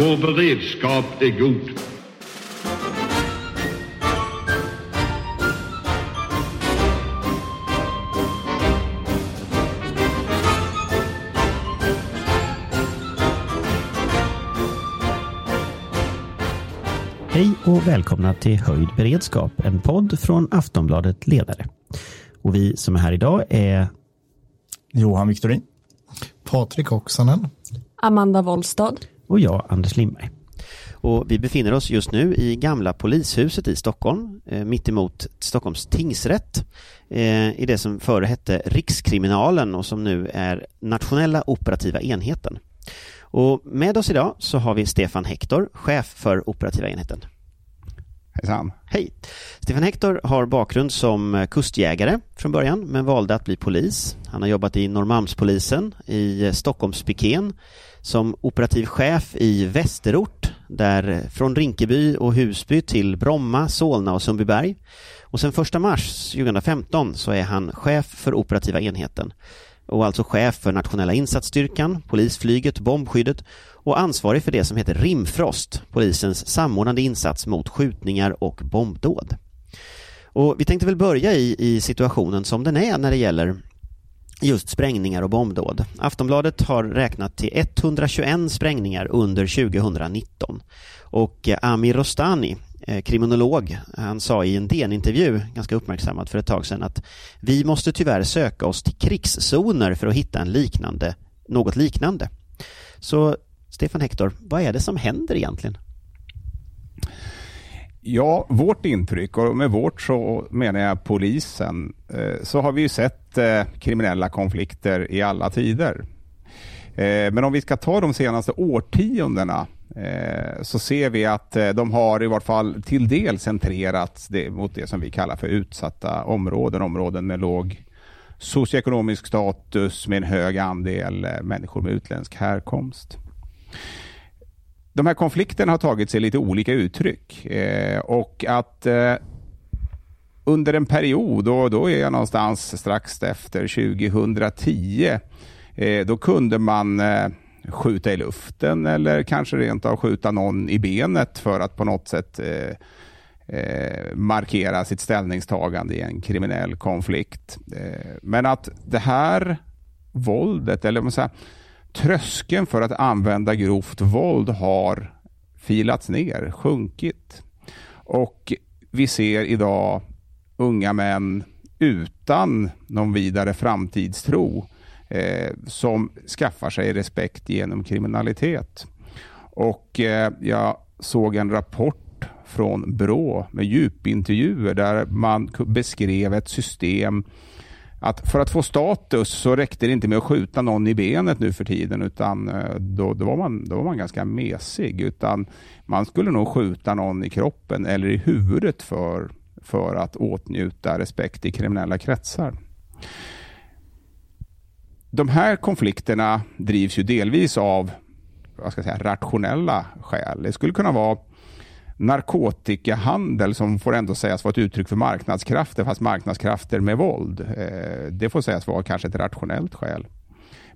Vår beredskap är god. Hej och välkomna till Höjd beredskap, en podd från Aftonbladet Ledare. Och vi som är här idag är Johan Victorin. Patrik Oksanen. Amanda Wollstad. Och jag, Anders Lindberg. Och vi befinner oss just nu i gamla polishuset i Stockholm, eh, mitt emot Stockholms tingsrätt, eh, i det som före hette Rikskriminalen och som nu är Nationella operativa enheten. Och med oss idag så har vi Stefan Hector, chef för operativa enheten. Hejsan. Hej! Stefan Hector har bakgrund som kustjägare från början, men valde att bli polis. Han har jobbat i Norrmalmspolisen, i Stockholmspikén, som operativ chef i Västerort, där eh, från Rinkeby och Husby till Bromma, Solna och Sundbyberg. Och sen 1 mars 2015 så är han chef för operativa enheten och alltså chef för nationella insatsstyrkan, polisflyget, bombskyddet och ansvarig för det som heter Rimfrost, polisens samordnande insats mot skjutningar och bombdåd. Och vi tänkte väl börja i, i situationen som den är när det gäller just sprängningar och bombdåd. Aftonbladet har räknat till 121 sprängningar under 2019 och eh, Amir Rostani, eh, kriminolog, han sa i en DN-intervju, ganska uppmärksammad för ett tag sedan, att vi måste tyvärr söka oss till krigszoner för att hitta en liknande, något liknande. Så Stefan Hector, vad är det som händer egentligen? Ja, vårt intryck, och med vårt så menar jag polisen, eh, så har vi ju sett eh, kriminella konflikter i alla tider. Eh, men om vi ska ta de senaste årtiondena så ser vi att de har i vart fall till del centrerats mot det som vi kallar för utsatta områden, områden med låg socioekonomisk status med en hög andel människor med utländsk härkomst de här konflikterna har tagit sig lite olika uttryck eh, och att eh, under en period, och då är jag någonstans strax efter 2010, eh, då kunde man eh, skjuta i luften eller kanske rent av skjuta någon i benet för att på något sätt eh, eh, markera sitt ställningstagande i en kriminell konflikt. Eh, men att det här våldet, eller man säger, tröskeln för att använda grovt våld har filats ner, sjunkit. Och vi ser idag unga män utan någon vidare framtidstro eh, som skaffar sig respekt genom kriminalitet. Och eh, jag såg en rapport från Brå med djupintervjuer där man beskrev ett system att för att få status så räckte det inte med att skjuta någon i benet nu för tiden utan eh, då, då, var, man, då var man ganska mesig. Utan man skulle nog skjuta någon i kroppen eller i huvudet för, för att åtnjuta respekt i kriminella kretsar. De här konflikterna drivs ju delvis av vad ska jag säga, rationella skäl. Det skulle kunna vara narkotikahandel som får ändå sägas vara ett uttryck för marknadskrafter, fast marknadskrafter med våld. Eh, det får sägas vara kanske ett rationellt skäl.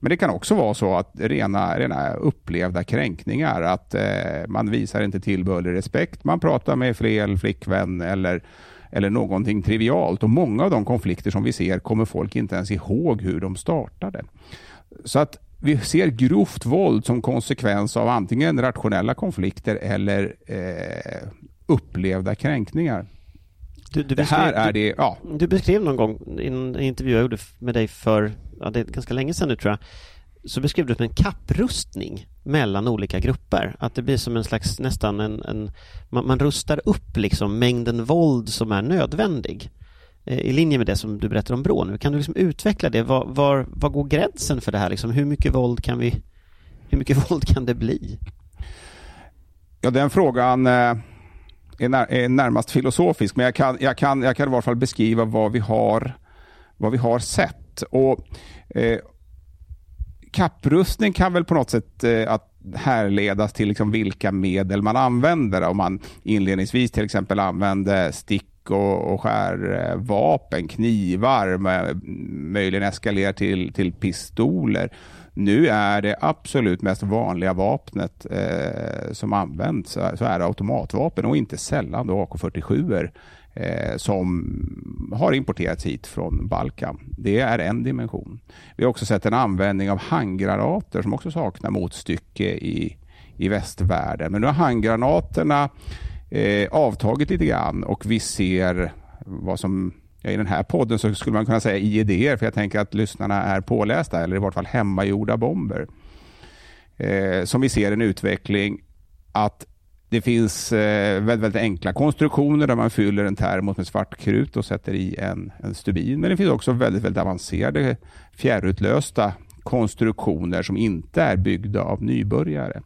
Men det kan också vara så att rena, rena upplevda kränkningar, att eh, man visar inte tillbörlig respekt, man pratar med fel flickvän eller, eller någonting trivialt. Och många av de konflikter som vi ser kommer folk inte ens ihåg hur de startade. Så att vi ser grovt våld som konsekvens av antingen rationella konflikter eller eh, upplevda kränkningar. Du, du det här är det, ja. Du beskrev någon gång i en intervju jag gjorde med dig för, ja, det är ganska länge sedan nu tror jag, så beskrev du det som en kapprustning mellan olika grupper. Att det blir som en slags nästan en, en man, man rustar upp liksom mängden våld som är nödvändig. Eh, I linje med det som du berättar om Brå nu. Kan du liksom utveckla det? Var, var, var går gränsen för det här? Liksom, hur mycket våld kan vi hur mycket våld kan det bli? Ja, den frågan eh, är, när, är närmast filosofisk, men jag kan, jag, kan, jag kan i varje fall beskriva vad vi har, vad vi har sett. Och, eh, kapprustning kan väl på något sätt eh, att härledas till liksom vilka medel man använder. Om man inledningsvis till exempel använde stick och, och skärvapen, knivar, möjligen eskalerar till, till pistoler. Nu är det absolut mest vanliga vapnet eh, som används så är det automatvapen och inte sällan då AK47 eh, som har importerats hit från Balkan. Det är en dimension. Vi har också sett en användning av handgranater som också saknar motstycke i, i västvärlden. Men nu har handgranaterna eh, avtagit lite grann och vi ser vad som Ja, I den här podden så skulle man kunna säga IED, för jag tänker att lyssnarna är pålästa, eller i vart fall hemmagjorda bomber. Eh, som vi ser en utveckling att det finns eh, väldigt, väldigt, enkla konstruktioner där man fyller en termos med svart krut och sätter i en, en stubin. Men det finns också väldigt, väldigt avancerade fjärrutlösta konstruktioner som inte är byggda av nybörjare.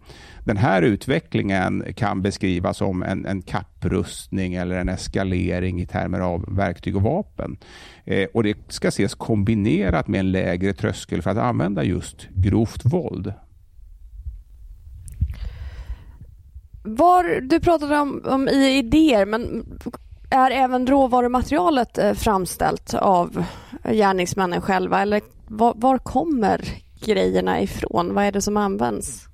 Den här utvecklingen kan beskrivas som en, en kapprustning eller en eskalering i termer av verktyg och vapen. Eh, och Det ska ses kombinerat med en lägre tröskel för att använda just grovt våld. Var, du pratade om, om idéer, men är även råvarumaterialet eh, framställt av gärningsmännen själva eller var, var, kommer grejerna ifrån? Vad är det som används?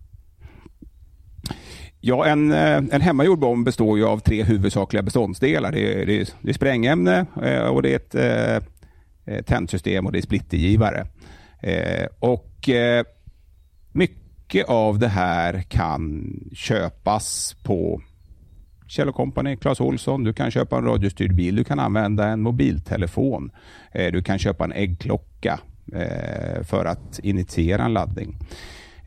Ja, en, eh, en hemmagjord bomb består ju av tre huvudsakliga beståndsdelar. Det är, det är, det är sprängämne eh, och det är ett ett tändsystem och det är splittergivare. Och mycket mycket av det här kan köpas på Kjell Company, Clas Olsson. Du kan köpa en radiostyrd bil. Du kan använda en mobiltelefon. Eh, du kan köpa en äggklocka eh, för att initiera en laddning.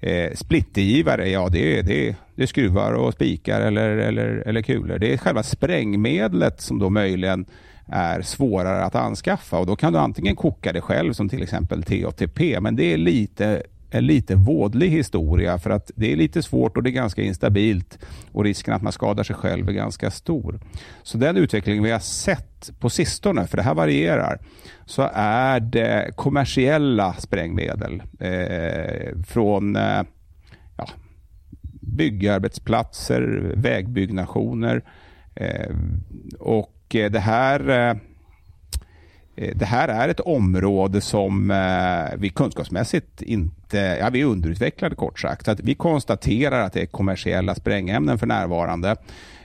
Eh, splittergivare, ja det är, det, är, det är skruvar och spikar eller, eller, eller kulor. Det är själva sprängmedlet som då möjligen är svårare att anskaffa och då kan du antingen koka det själv som till exempel TATP, men det är lite en lite vådlig historia för att det är lite svårt och det är ganska instabilt och risken att man skadar sig själv är ganska stor. Så den utveckling vi har sett på sistone, för det här varierar, så är det kommersiella sprängmedel eh, från eh, ja, byggarbetsplatser, vägbyggnationer eh, och det här eh, det här är ett område som eh, vi kunskapsmässigt inte, ja vi är underutvecklade kort sagt. Så att vi konstaterar att det är kommersiella sprängämnen för närvarande.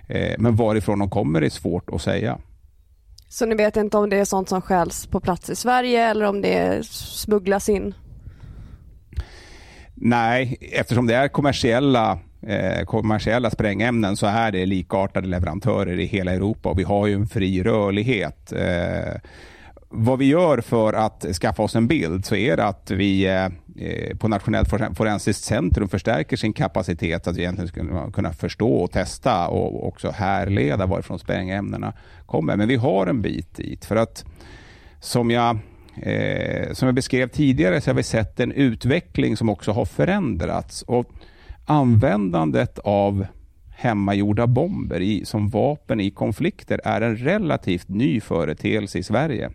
Eh, men varifrån de kommer är svårt att säga. Så ni vet inte om det är sånt som skäls på plats i Sverige eller om det smugglas in? Nej, eftersom det är kommersiella eh, kommersiella sprängämnen så är det likartade leverantörer i hela Europa och vi har ju en fri rörlighet. Eh, vad vi gör för att skaffa oss en bild så är det att vi eh, eh, på Nationellt forensiskt centrum förstärker sin kapacitet att egentligen ska kunna förstå och testa och också härleda varifrån sprängämnena kommer. Men vi har en bit dit. För att som jag, eh, som jag beskrev tidigare så har vi sett en utveckling som också har förändrats. Och användandet av hemmagjorda bomber i, som vapen i konflikter är en relativt ny företeelse i Sverige.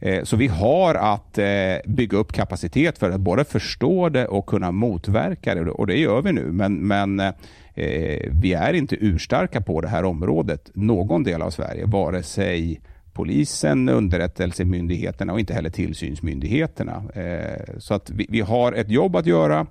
Eh, så vi har att eh, bygga upp kapacitet för att både förstå det och kunna motverka det och det gör vi nu. Men, men eh, vi är inte urstarka på det här området, någon del av Sverige, vare sig polisen, underrättelsemyndigheterna och inte heller tillsynsmyndigheterna. Så att vi, vi har ett jobb att göra,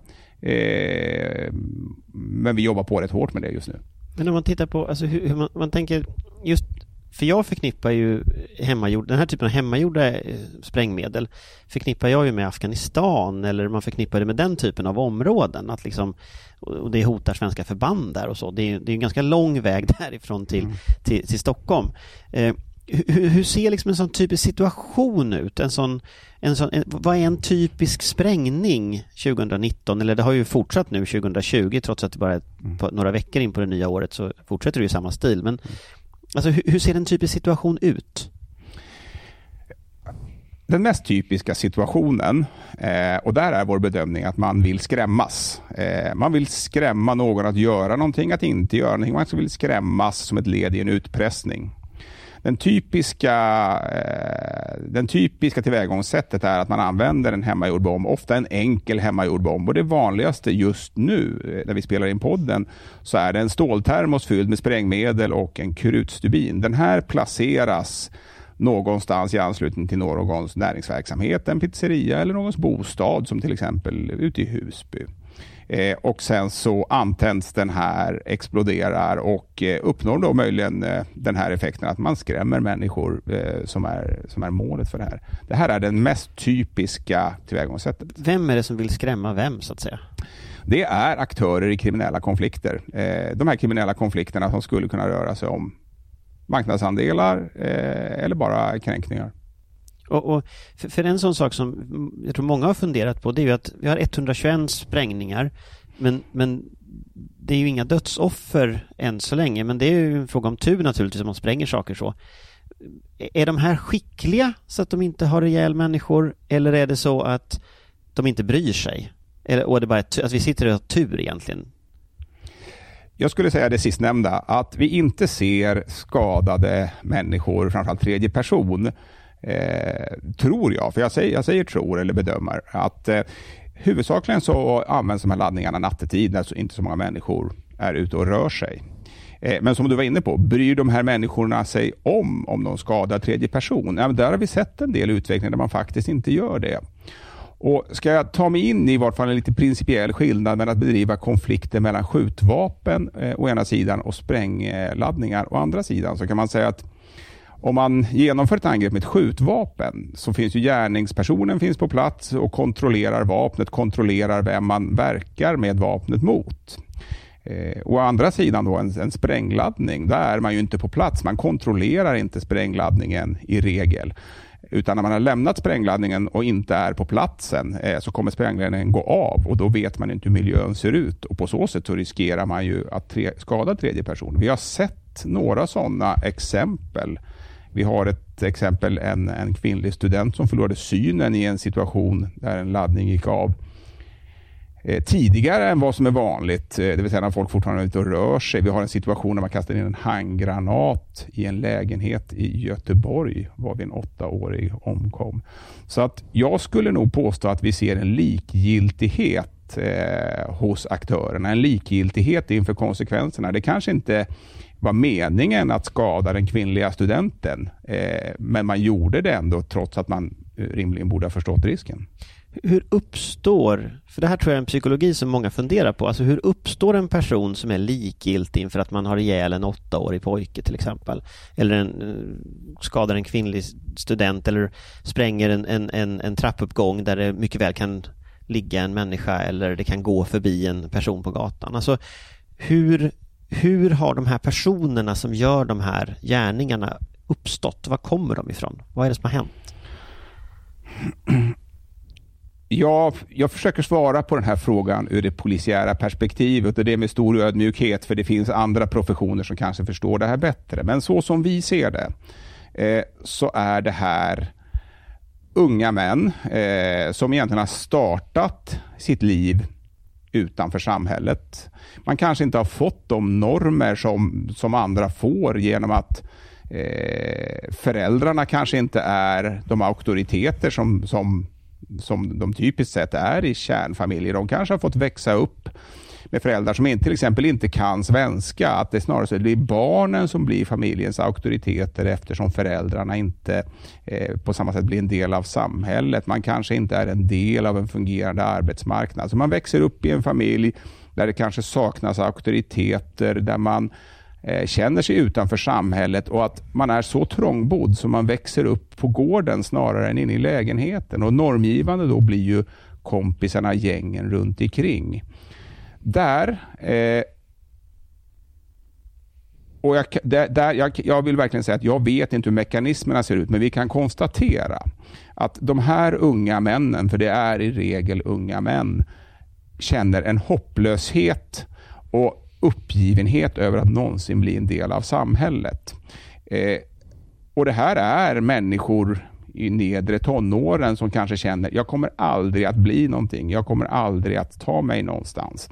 men vi jobbar på rätt hårt med det just nu. Men om man tittar på, alltså hur, hur man, man tänker just för jag förknippar ju hemmagjord, den här typen av hemmagjorda eh, sprängmedel förknippar jag ju med Afghanistan eller man förknippar det med den typen av områden. Att liksom, och det hotar svenska förband där och så. Det är, det är en ganska lång väg därifrån till, mm. till, till, Stockholm. Eh, hur, hur, ser liksom en sån typisk situation ut? En sån, en sån, en, vad är en typisk sprängning 2019? Eller det har ju fortsatt nu 2020 trots att det bara är mm. några veckor in på det nya året så fortsätter det i samma stil. Men mm. Alltså hur, hur ser en typisk situation ut? Den mest typiska situationen, eh, och där är vår bedömning att man vill skrämmas. Eh, man vill skrämma någon att göra någonting, att inte göra någonting. Man vill skrämmas som ett led i en utpressning. Den typiska, eh, den typiska tillvägagångssättet är att man använder en hemmagjord bomb, ofta en enkel hemmagjord bomb. Och det vanligaste just nu, eh, när vi spelar in podden, så är det en ståltermos fylld med sprängmedel och en krutstubin. Den här placeras någonstans i anslutning till någons näringsverksamhet, en pizzeria eller någons bostad, som till exempel ute i Husby. Eh, och sen så antänds den här, exploderar och eh, uppnår då möjligen eh, den här effekten att man skrämmer människor som, är, som är målet för det här. Det här är det mest typiska tillvägagångssättet. Vem är det som vill skrämma vem, så att säga? Det är aktörer i kriminella konflikter. De här kriminella konflikterna som skulle kunna röra sig om marknadsandelar eller bara kränkningar. Och, och för, för, en sån sak som jag tror många har funderat på, det är ju att vi har 121 sprängningar, men, men det är ju inga dödsoffer än så länge, men det är ju en fråga om tur naturligtvis om man spränger saker så. Är de här skickliga så att de inte har ihjäl människor, eller är det så att de inte bryr sig? Eller, och det bara att vi sitter och har tur egentligen? Jag skulle säga det sistnämnda, att vi inte ser skadade människor, framförallt tredje person, eh, tror jag, för jag säger, jag säger tror eller bedömer, att eh, huvudsakligen så används de här laddningarna nattetid när inte så många människor är ute och rör sig. Eh, men som du var inne på, bryr de här människorna sig om om de skadar tredje person? Ja, där har vi sett en del utveckling där man faktiskt inte gör det. Och Ska jag ta mig in i vart fall en lite principiell skillnad mellan att bedriva konflikter mellan skjutvapen eh, å ena sidan och sprängladdningar å andra sidan, så kan man säga att om man genomför ett angrepp med ett skjutvapen så finns ju gärningspersonen finns på plats och kontrollerar vapnet, kontrollerar vem man verkar med vapnet mot. Eh, å andra sidan då en, en sprängladdning, där är man ju inte på plats. Man kontrollerar inte sprängladdningen i regel. Utan när man har lämnat sprängladdningen och inte är på platsen eh, så kommer sprängladdningen gå av och då vet man inte hur miljön ser ut. Och På så sätt så riskerar man ju att tre, skada tredje person. Vi har sett några sådana exempel vi har ett exempel, en, en kvinnlig student som förlorade synen i en situation där en laddning gick av eh, tidigare än vad som är vanligt, eh, det vill säga när folk fortfarande är ute och rör sig. Vi har en situation där man kastar in en handgranat i en lägenhet i Göteborg, var vi en åttaårig omkom. Så att jag skulle nog påstå att vi ser en likgiltighet eh, hos aktörerna, en likgiltighet inför konsekvenserna. Det kanske inte var meningen att skada den kvinnliga studenten, eh, men man gjorde det ändå trots att man eh, rimligen borde ha förstått risken. Hur uppstår, för det här tror jag är en psykologi som många funderar på, alltså hur uppstår en person som är likgiltig inför att man har ihjäl en åttaårig pojke till exempel, eller en, eh, skadar en kvinnlig student eller spränger en, en, en, en trappuppgång där det mycket väl kan ligga en människa eller det kan gå förbi en person på gatan. Alltså hur hur har de här personerna som gör de här gärningarna uppstått? Var kommer de ifrån? Vad är det som har hänt? Jag, jag försöker svara på den här frågan ur det polisiära perspektivet och det är med stor ödmjukhet för det finns andra professioner som kanske förstår det här bättre. Men så som vi ser det eh, så är det här unga män eh, som egentligen har startat sitt liv utanför samhället. Man kanske inte har fått de normer som, som andra får genom att eh, föräldrarna kanske inte är de auktoriteter som, som, som de typiskt sett är i kärnfamiljer. De kanske har fått växa upp med föräldrar som till exempel inte kan svenska. Att det snarare så blir barnen som blir familjens auktoriteter eftersom föräldrarna inte eh, på samma sätt blir en del av samhället. Man kanske inte är en del av en fungerande arbetsmarknad. Så man växer upp i en familj där det kanske saknas auktoriteter, där man eh, känner sig utanför samhället och att man är så trångbodd så man växer upp på gården snarare än inne i lägenheten. Och Normgivande då blir ju kompisarna, gängen runt omkring. Där eh, och jag, där, där, jag, jag, vill verkligen säga att jag vet inte hur mekanismerna ser ut, men vi kan konstatera att de här unga männen, för det är i regel unga män, känner en hopplöshet och uppgivenhet över att någonsin bli en del av samhället. Eh, och Det här är människor i nedre tonåren som kanske känner jag kommer aldrig att bli någonting. Jag kommer aldrig att ta mig någonstans.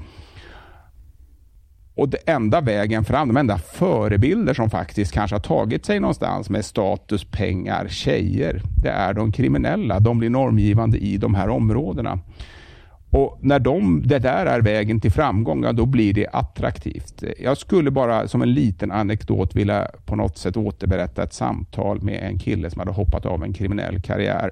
och det enda vägen fram, de enda förebilder som faktiskt kanske har tagit sig någonstans med status, pengar, tjejer, det är de kriminella. De blir normgivande i de här områdena. Och när de, det där är vägen till framgång, ja, då blir det attraktivt. Jag skulle bara som en liten anekdot vilja på något sätt återberätta ett samtal med en kille som hade hoppat av en kriminell karriär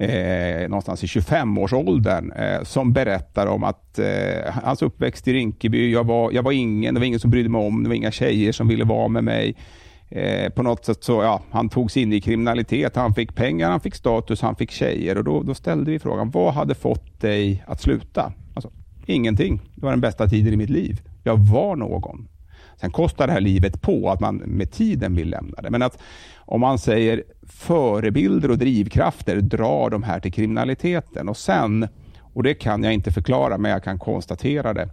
eh, någonstans i 25-årsåldern eh, som berättar om att eh, hans uppväxt i Rinkeby, jag var, jag var ingen, det var ingen som brydde mig om, det var inga tjejer som ville vara med mig. Eh, på något sätt så, ja, han togs in i kriminalitet, han fick pengar, han fick status, han fick tjejer och då, då ställde vi frågan, vad hade fått dig att sluta? Alltså, ingenting. Det var den bästa tiden i mitt liv. Jag var någon. Sen kostar det här livet på att man med tiden vill lämna det. Men att om man säger förebilder och drivkrafter drar de här till kriminaliteten och sen, och det kan jag inte förklara men jag kan konstatera det,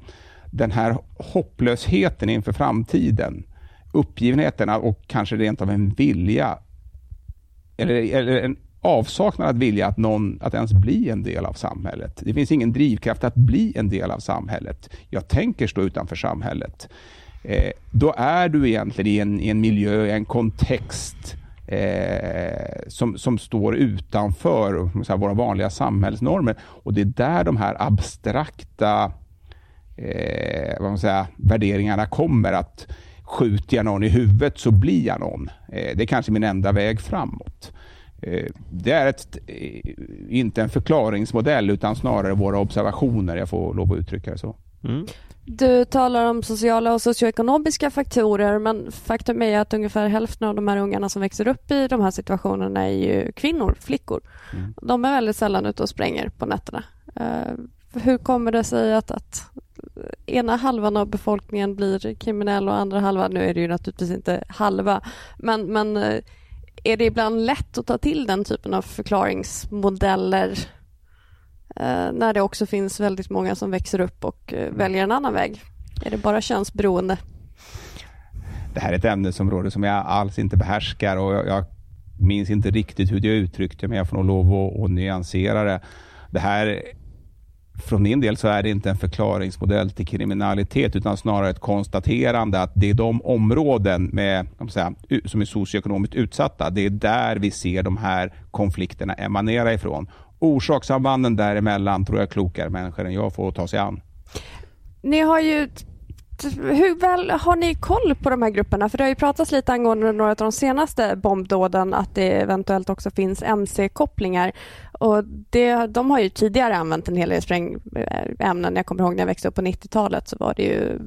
den här hopplösheten inför framtiden, uppgivenheten och kanske rent av en vilja eller, eller en avsaknad att vilja att, någon, att ens bli en del av samhället. Det finns ingen drivkraft att bli en del av samhället. Jag tänker stå utanför samhället. Eh, då är du egentligen i en, i en miljö, en kontext eh, som, som står utanför här, våra vanliga samhällsnormer. Och det är där de här abstrakta eh, vad man säger, värderingarna kommer. att Skjuter jag någon i huvudet så blir jag någon. Eh, det är kanske min enda väg framåt. Eh, det är ett, eh, inte en förklaringsmodell utan snarare våra observationer, jag får lov att uttrycka det så. Mm. Du talar om sociala och socioekonomiska faktorer men faktum är att ungefär hälften av de här ungarna som växer upp i de här situationerna är ju kvinnor, flickor. Mm. De är väldigt sällan ute och spränger på nätterna. Hur kommer det sig att, att ena halvan av befolkningen blir kriminell och andra halvan, nu är det ju naturligtvis inte halva, men, men uh, är det ibland lätt att ta till den typen av förklaringsmodeller Eh, när det också finns väldigt många som växer upp och eh, väljer en annan väg? Är det bara könsberoende? Det här är ett ämnesområde som jag alls inte behärskar och jag, jag minns inte riktigt hur jag uttryckte men jag får nog lov att, att nyansera det. Det här från min del så är det inte en förklaringsmodell till kriminalitet utan snarare ett konstaterande att det är de områden med, säga, som är socioekonomiskt utsatta, det är där vi ser de här konflikterna emanera ifrån orsakssambanden däremellan tror jag klokare människor än jag får ta sig an. Ni har ju hur väl har ni koll på de här grupperna? För det har ju pratats lite angående några av de senaste bombdåden att det eventuellt också finns mc-kopplingar. Och det, de har ju tidigare använt en hel del sprängämnen. Jag kommer ihåg när jag växte upp på 90-talet så var det ju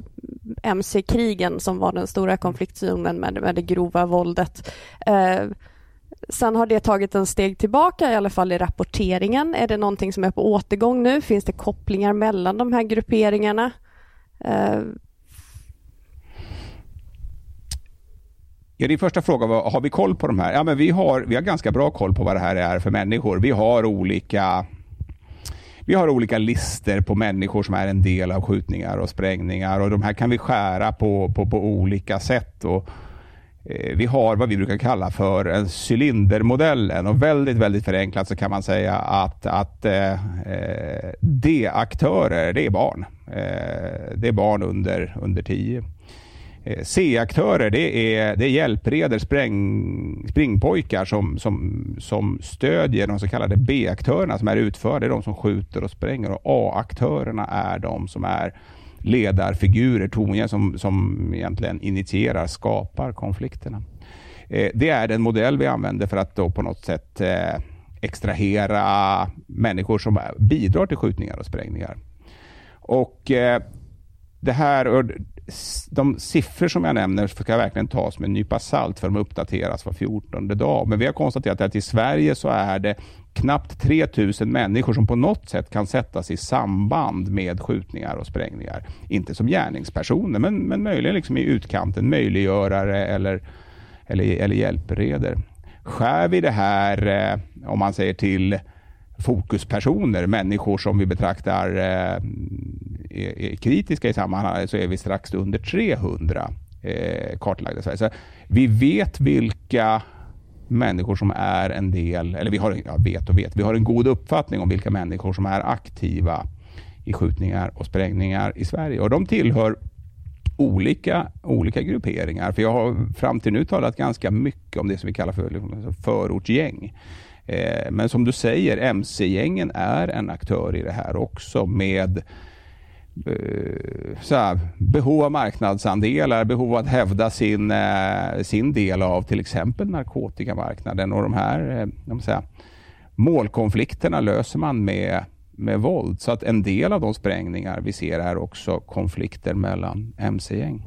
mc-krigen som var den stora konfliktzonen med, med det grova våldet. Eh, Sen har det tagit en steg tillbaka, i alla fall i rapporteringen. Är det någonting som är på återgång nu? Finns det kopplingar mellan de här grupperingarna? Eh, Ja, din första fråga var, har vi koll på de här? Ja, men vi har, vi har ganska bra koll på vad det här är för människor. Vi har olika vi har olika lister på människor som är en del av skjutningar och sprängningar och de här kan vi skära på, på, på olika sätt. Och, Eh, vi har vad vi brukar kalla för en cylindermodellen och väldigt, väldigt förenklat så kan man säga att, att eh, eh D-aktörer, det är barn. Eh, det är barn under, under 10. Eh, C-aktörer, det är, det är hjälpredor, spräng, springpojkar som, som, som stödjer de så kallade B-aktörerna som är utförda, det är de som skjuter och spränger och A-aktörerna är de som är ledarfigurer, toner som, som egentligen initierar, skapar konflikterna. Eh, det är den modell vi använder för att då på något sätt eh, extrahera människor som bidrar till skjutningar och sprängningar. Och eh, det här, de siffror som jag nämner ska verkligen tas med en nypa salt för de uppdateras var 14 dag. Men vi har konstaterat att i Sverige så är det knappt 3 000 människor som på något sätt kan sättas i samband med skjutningar och sprängningar. Inte som gärningspersoner, men, men möjligen liksom i utkanten, möjliggörare eller, eller, eller hjälpreder. Skär vi det här, eh, om man säger till fokuspersoner, människor som vi betraktar eh, är, kritiska i sammanhanget, så är vi strax under 300 eh, kartlagda i Sverige. Så vi vet vilka människor som är en del, eller vi har, ja, vet och vet, vi har en god uppfattning om vilka människor som är aktiva i skjutningar och sprängningar i Sverige. Och de tillhör olika, olika grupperingar. För jag har fram till nu talat ganska mycket om det som vi kallar för liksom, förortsgäng. Eh, men som du säger, mc-gängen är en aktör i det här också med eh, så här, behov av marknadsandelar, behov av att hävda sin, eh, sin del av till exempel narkotikamarknaden och de här eh, de säga, målkonflikterna löser man med, med våld. Så att en del av de sprängningar vi ser är också konflikter mellan mc-gäng.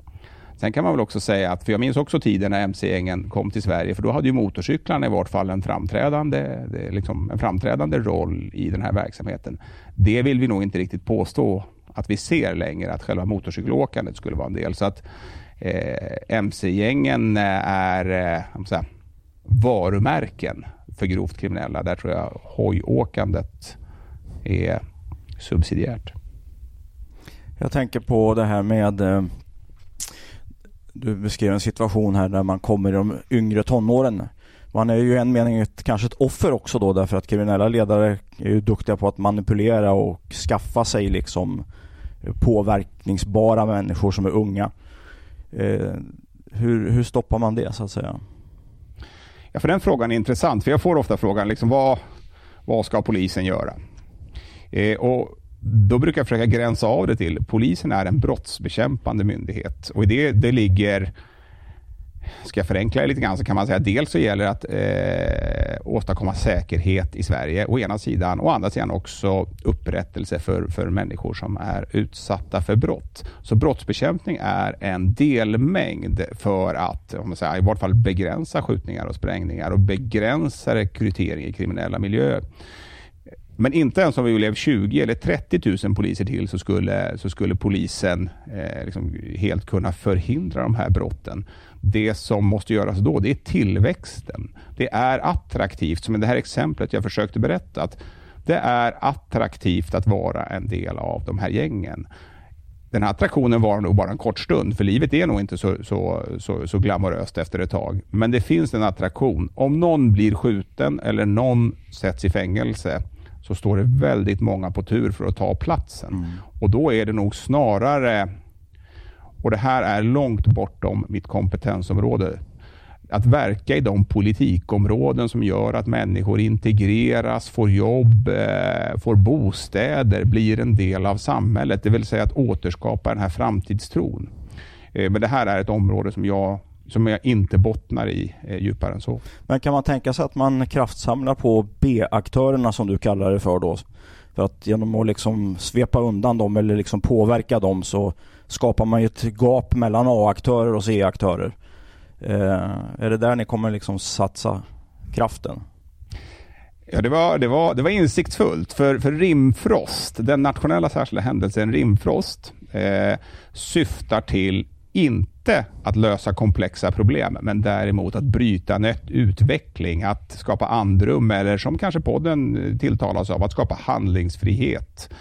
Sen kan man väl också säga att, för jag minns också tiden när mc-gängen kom till Sverige, för då hade ju motorcyklarna i vart fall en framträdande, liksom en framträdande roll i den här verksamheten. Det vill vi nog inte riktigt påstå att vi ser längre, att själva motorcykelåkandet skulle vara en del. Så att eh, mc-gängen är eh, säga, varumärken för grovt kriminella. Där tror jag hojåkandet är subsidiärt. Jag tänker på det här med eh, du beskrev en situation här där man kommer i de yngre tonåren. Man är ju i en mening ett, kanske ett offer också då därför att kriminella ledare är ju duktiga på att manipulera och skaffa sig liksom påverkningsbara människor som är unga. Eh, hur, hur stoppar man det så att säga? Ja, för den frågan är intressant, för jag får ofta frågan liksom, vad, vad ska polisen göra? Eh, och då brukar jag försöka gränsa av det till polisen är en brottsbekämpande myndighet och i det, det ligger Ska jag förenkla det lite grann så kan man säga att dels så gäller det att eh, åstadkomma säkerhet i Sverige å ena sidan och å andra sidan också upprättelse för, för människor som är utsatta för brott. Så brottsbekämpning är en delmängd för att om man säger, i vart fall begränsa skjutningar och sprängningar och begränsa rekrytering i kriminella miljöer. Men inte ens om vi blev 20 eller 30 000 poliser till så skulle, så skulle polisen eh, liksom helt kunna förhindra de här brotten. Det som måste göras då, det är tillväxten. Det är attraktivt, som i det här exemplet jag försökte berätta, att det är attraktivt att vara en del av de här gängen. Den här attraktionen var nog bara en kort stund, för livet är nog inte så, så, så, så glamoröst efter ett tag. Men det finns en attraktion. Om någon blir skjuten eller någon sätts i fängelse, så står det väldigt många på tur för att ta platsen. Mm. Och då är det nog snarare, och det här är långt bortom mitt kompetensområde, att verka i de politikområden som gör att människor integreras, får jobb, eh, får bostäder, blir en del av samhället. Det vill säga att återskapa den här framtidstron. Eh, men det här är ett område som jag som jag inte bottnar i eh, djupare än så. Men kan man tänka sig att man kraftsamlar på B-aktörerna som du kallar det för då? För att genom att liksom svepa undan dem eller liksom påverka dem så skapar man ju ett gap mellan A-aktörer och C-aktörer. Eh, är det där ni kommer liksom satsa kraften? Ja, det var, det var, det var insiktsfullt. För, för Rimfrost, den nationella särskilda händelsen Rimfrost, eh, syftar till inte inte att lösa komplexa problem, men däremot att bryta en utveckling, att skapa andrum eller som kanske podden eh, tilltalas av, att skapa handlingsfrihet.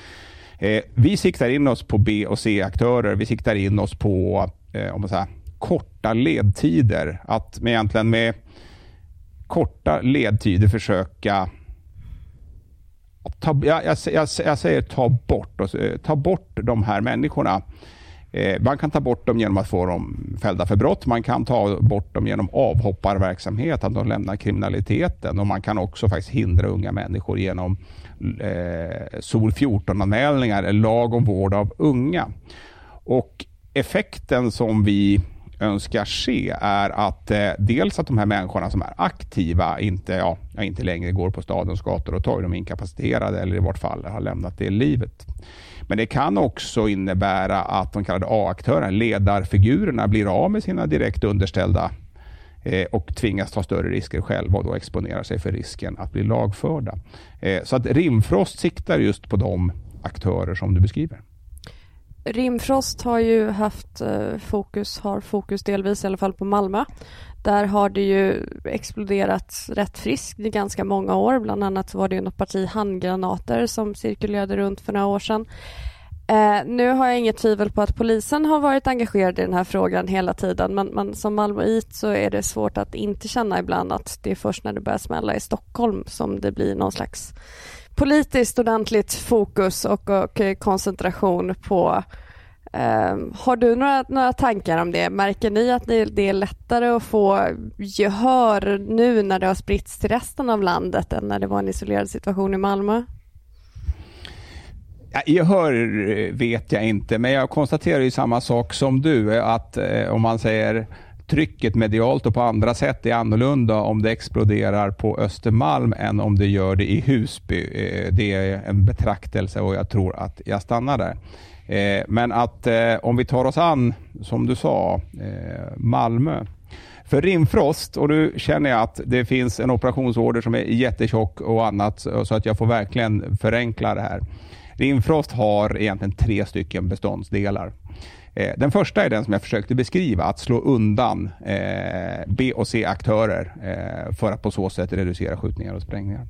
Eh, vi siktar in oss på B och C-aktörer. Vi siktar in oss på eh, om man säger, korta ledtider. Att med, egentligen med korta ledtider försöka ta, jag, jag, jag, jag säger ta bort, eh, ta bort de här människorna Eh, man kan ta bort dem genom att få dem fällda för brott. Man kan ta bort dem genom avhopparverksamhet, att de lämnar kriminaliteten. Och Man kan också faktiskt hindra unga människor genom eh, SOL 14-anmälningar, lag om vård av unga. Och Effekten som vi önskar se är att eh, dels att de här människorna som är aktiva inte, ja, inte längre går på stadens gator och torg. De är inkapaciterade eller i vart fall har lämnat det livet. Men det kan också innebära att de kallade A-aktörerna, ledarfigurerna, blir av med sina direkt underställda eh, och tvingas ta större risker själva och då exponera sig för risken att bli lagförda. Eh, så att Rimfrost siktar just på de aktörer som du beskriver. Rimfrost har ju haft eh, fokus, har fokus delvis i alla fall på Malmö. Där har det ju exploderat rätt friskt i ganska många år. Bland annat var det något parti handgranater som cirkulerade runt för några år sedan. Eh, nu har jag inget tvivel på att polisen har varit engagerad i den här frågan hela tiden men, men som Malmöit så är det svårt att inte känna ibland att det är först när det börjar smälla i Stockholm som det blir någon slags politiskt ordentligt fokus och, och eh, koncentration på Eh, har du några, några tankar om det? Märker ni att det, det är lättare att få gehör nu när det har spritts till resten av landet än när det var en isolerad situation i Malmö? Ja, gehör eh, vet jag inte, men jag konstaterar ju samma sak som du. Eh, att eh, om man säger trycket medialt och på andra sätt är annorlunda om det exploderar på Östermalm än om det gör det i Husby. Eh, det är en betraktelse och jag tror att jag stannar där. Eh, men att eh, om vi tar oss an, som du sa, Malmö. För Rimfrost, och nu känner jag att det finns en operationsorder som är jättetjock och annat, så att jag får verkligen förenkla det här. Rimfrost har egentligen tre stycken beståndsdelar. Eh, den första är den som jag försökte beskriva, att slå undan eh, B och C-aktörer eh, för att på så sätt reducera skjutningar och sprängningar.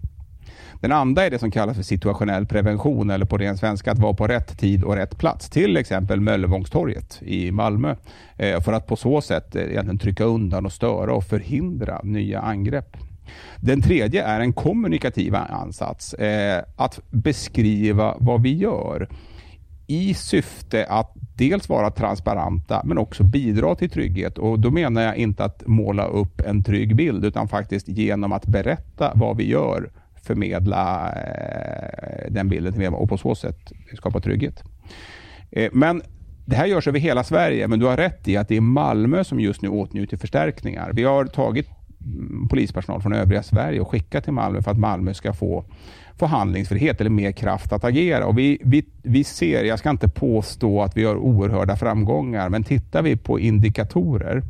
Den andra är det som kallas för situationell prevention eller på ren svenska att vara på rätt tid och rätt plats. Till exempel Möllevångstorget i Malmö. Eh, för att på så sätt eh, egentligen trycka undan och störa och förhindra nya angrepp. Den tredje är en kommunikativ ansats. Eh, att beskriva vad vi gör i syfte att dels vara transparenta men också bidra till trygghet. Och Då menar jag inte att måla upp en trygg bild utan faktiskt genom att berätta vad vi gör förmedla eh, den bilden till och på så sätt skapa trygghet. Eh, men det här görs över hela Sverige, men du har rätt i att det är Malmö som just nu åtnjuter förstärkningar. Vi har tagit mm, polispersonal från övriga Sverige och skickat till Malmö för att Malmö ska få få handlingsfrihet eller mer kraft att agera. Och vi, vi, vi ser, jag ska inte påstå att vi har oerhörda framgångar, men tittar vi på indikatorer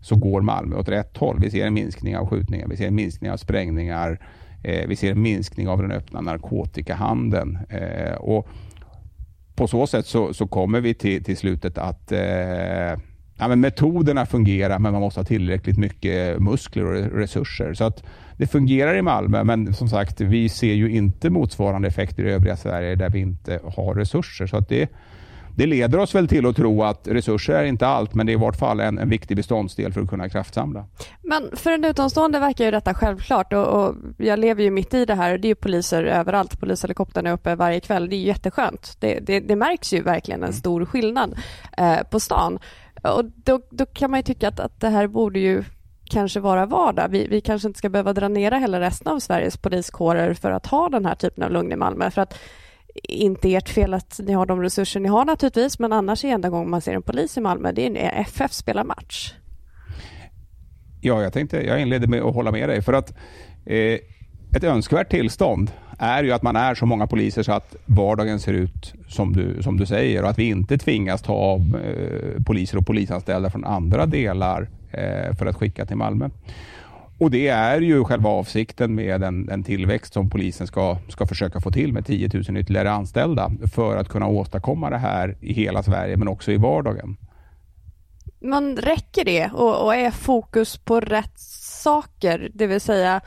så går Malmö åt rätt håll. Vi ser en minskning av skjutningar, vi ser en minskning av sprängningar, eh, vi ser en minskning av den öppna narkotikahandeln. Eh, och på så sätt så, så kommer vi till, till slutet att eh, ja, men metoderna fungerar, men man måste ha tillräckligt mycket muskler och resurser. Så att det fungerar i Malmö, men som sagt, vi ser ju inte motsvarande effekter i övriga Sverige där vi inte har resurser. Så att det, det leder oss väl till att tro att resurser är inte allt, men det är i vart fall en, en viktig beståndsdel för att kunna kraftsamla. Men för en utomstående verkar ju detta självklart och, och jag lever ju mitt i det här det är ju poliser överallt. Polishelikoptern är uppe varje kväll. Det är jätteskönt. Det, det, det märks ju verkligen en mm. stor skillnad eh, på stan. Och då, då kan man ju tycka att, att det här borde ju kanske vara vardag. Vi, vi kanske inte ska behöva dränera hela resten av Sveriges poliskårer för att ha den här typen av lugn i Malmö. För att inte ert fel att ni har de resurser ni har naturligtvis, men annars är enda gången man ser en polis i Malmö, det är när FF spelar match. Ja, jag tänkte, jag inledde med att hålla med dig, för att eh, ett önskvärt tillstånd är ju att man är så många poliser så att vardagen ser ut som du, som du säger och att vi inte tvingas ta av eh, poliser och polisanställda från andra delar eh, för att skicka till Malmö. Och Det är ju själva avsikten med en, en tillväxt som polisen ska, ska försöka få till med 10 000 ytterligare anställda för att kunna åstadkomma det här i hela Sverige men också i vardagen. Men räcker det och, och är fokus på rätt saker? Det vill säga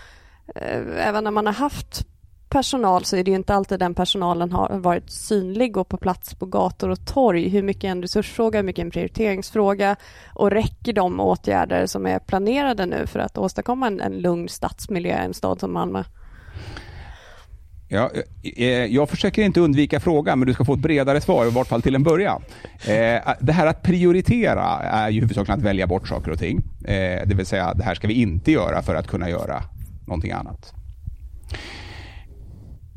Eh, även när man har haft personal så är det ju inte alltid den personalen har varit synlig och på plats på gator och torg. Hur mycket är en resursfråga, hur mycket är en prioriteringsfråga och räcker de åtgärder som är planerade nu för att åstadkomma en, en lugn stadsmiljö i en stad som Malmö? Ja, eh, eh, jag försöker inte undvika frågan, men du ska få ett bredare svar, i vart fall till en början. Det här att prioritera är ju huvudsakligen att välja bort saker och ting. Det vill säga, det här ska vi inte göra för att kunna göra någonting annat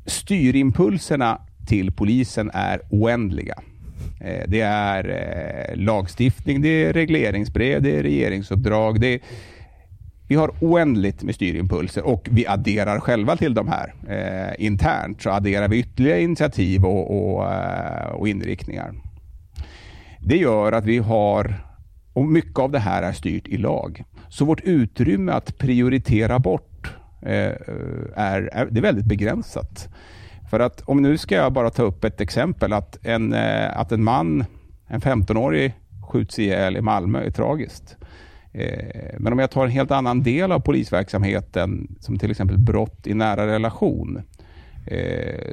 styrimpulserna till polisen är oändliga. Eh, det är eh, lagstiftning, det är regleringsbrev, det är regeringsuppdrag. Det är, vi har oändligt med styrimpulser och vi adderar själva till de här. Eh, internt så adderar vi ytterligare initiativ och, och, eh, och, inriktningar. Det gör att vi har, och mycket av det här är styrt i lag. Så vårt utrymme att prioritera bort Eh, är, är, det är väldigt begränsat. För att om nu ska jag bara ta upp ett exempel att en, eh, att en man, en 15-årig, skjuts ihjäl i Malmö är tragiskt. Eh, men om jag tar en helt annan del av polisverksamheten, som till exempel brott i nära relation,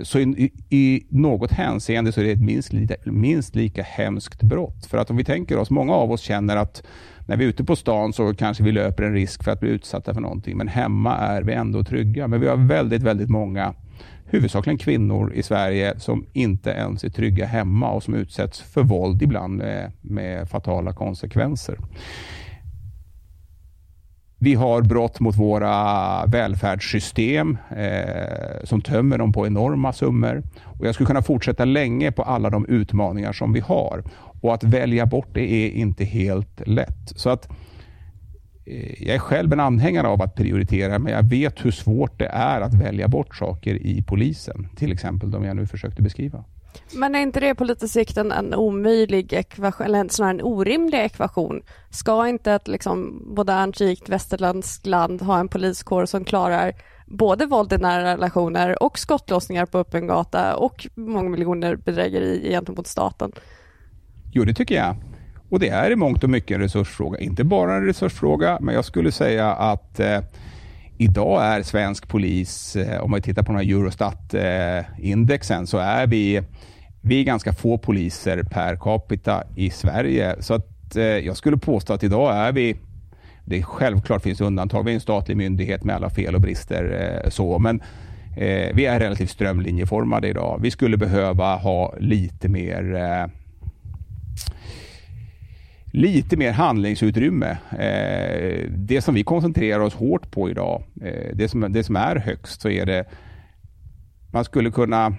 så i, i något hänseende så är det ett minst, minst lika hemskt brott. För att om vi tänker oss, många av oss känner att när vi är ute på stan så kanske vi löper en risk för att bli utsatta för någonting. Men hemma är vi ändå trygga. Men vi har väldigt, väldigt många huvudsakligen kvinnor i Sverige som inte ens är trygga hemma och som utsätts för våld ibland med, med fatala konsekvenser. Vi har brott mot våra välfärdssystem eh, som tömmer dem på enorma summor. Och jag skulle kunna fortsätta länge på alla de utmaningar som vi har. Och att välja bort det är inte helt lätt. Så att eh, jag är själv en anhängare av att prioritera, men jag vet hur svårt det är att välja bort saker i polisen. Till exempel de jag nu försökte beskriva. Men är inte det på lite sikt en, en omöjlig ekvation, eller snarare en orimlig ekvation? Ska inte ett liksom modernt, rikt västerländskt land ha en poliskår som klarar både våld i nära relationer och skottlossningar på öppen gata och många miljoner bedrägeri gentemot staten? Jo, det tycker jag. Och det är i mångt och mycket en resursfråga. Inte bara en resursfråga, men jag skulle säga att eh, idag är svensk polis, eh, om man tittar på den här Eurostat-indexen, eh, så är vi, vi är ganska få poliser per capita i Sverige. Så att, eh, jag skulle påstå att idag är vi det är självklart finns undantag. Vi är en statlig myndighet med alla fel och brister. Eh, så, men eh, vi är relativt strömlinjeformade idag. Vi skulle behöva ha lite mer eh, lite mer handlingsutrymme. Eh, det som vi koncentrerar oss hårt på idag, eh, det, som, det som är högst, så är det man skulle kunna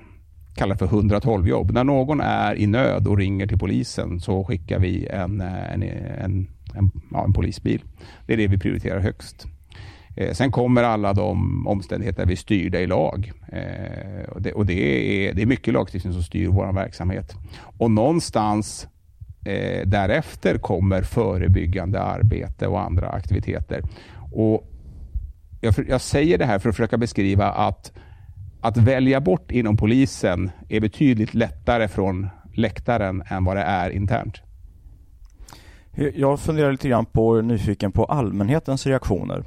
kalla det för 112 jobb. När någon är i nöd och ringer till polisen så skickar vi en, eh, en, en, en, ja, en polisbil. Det är det vi prioriterar högst. Eh, sen kommer alla de omständigheter vi styrda i lag. Eh, och det, och det, är, det är mycket lagstiftning som styr vår verksamhet. Och någonstans eh, därefter kommer förebyggande arbete och andra aktiviteter. Och jag, jag säger det här för att försöka beskriva att att välja bort inom polisen är betydligt lättare från läktaren än vad det är internt. Jag funderar lite grann på, nyfiken på allmänhetens reaktioner.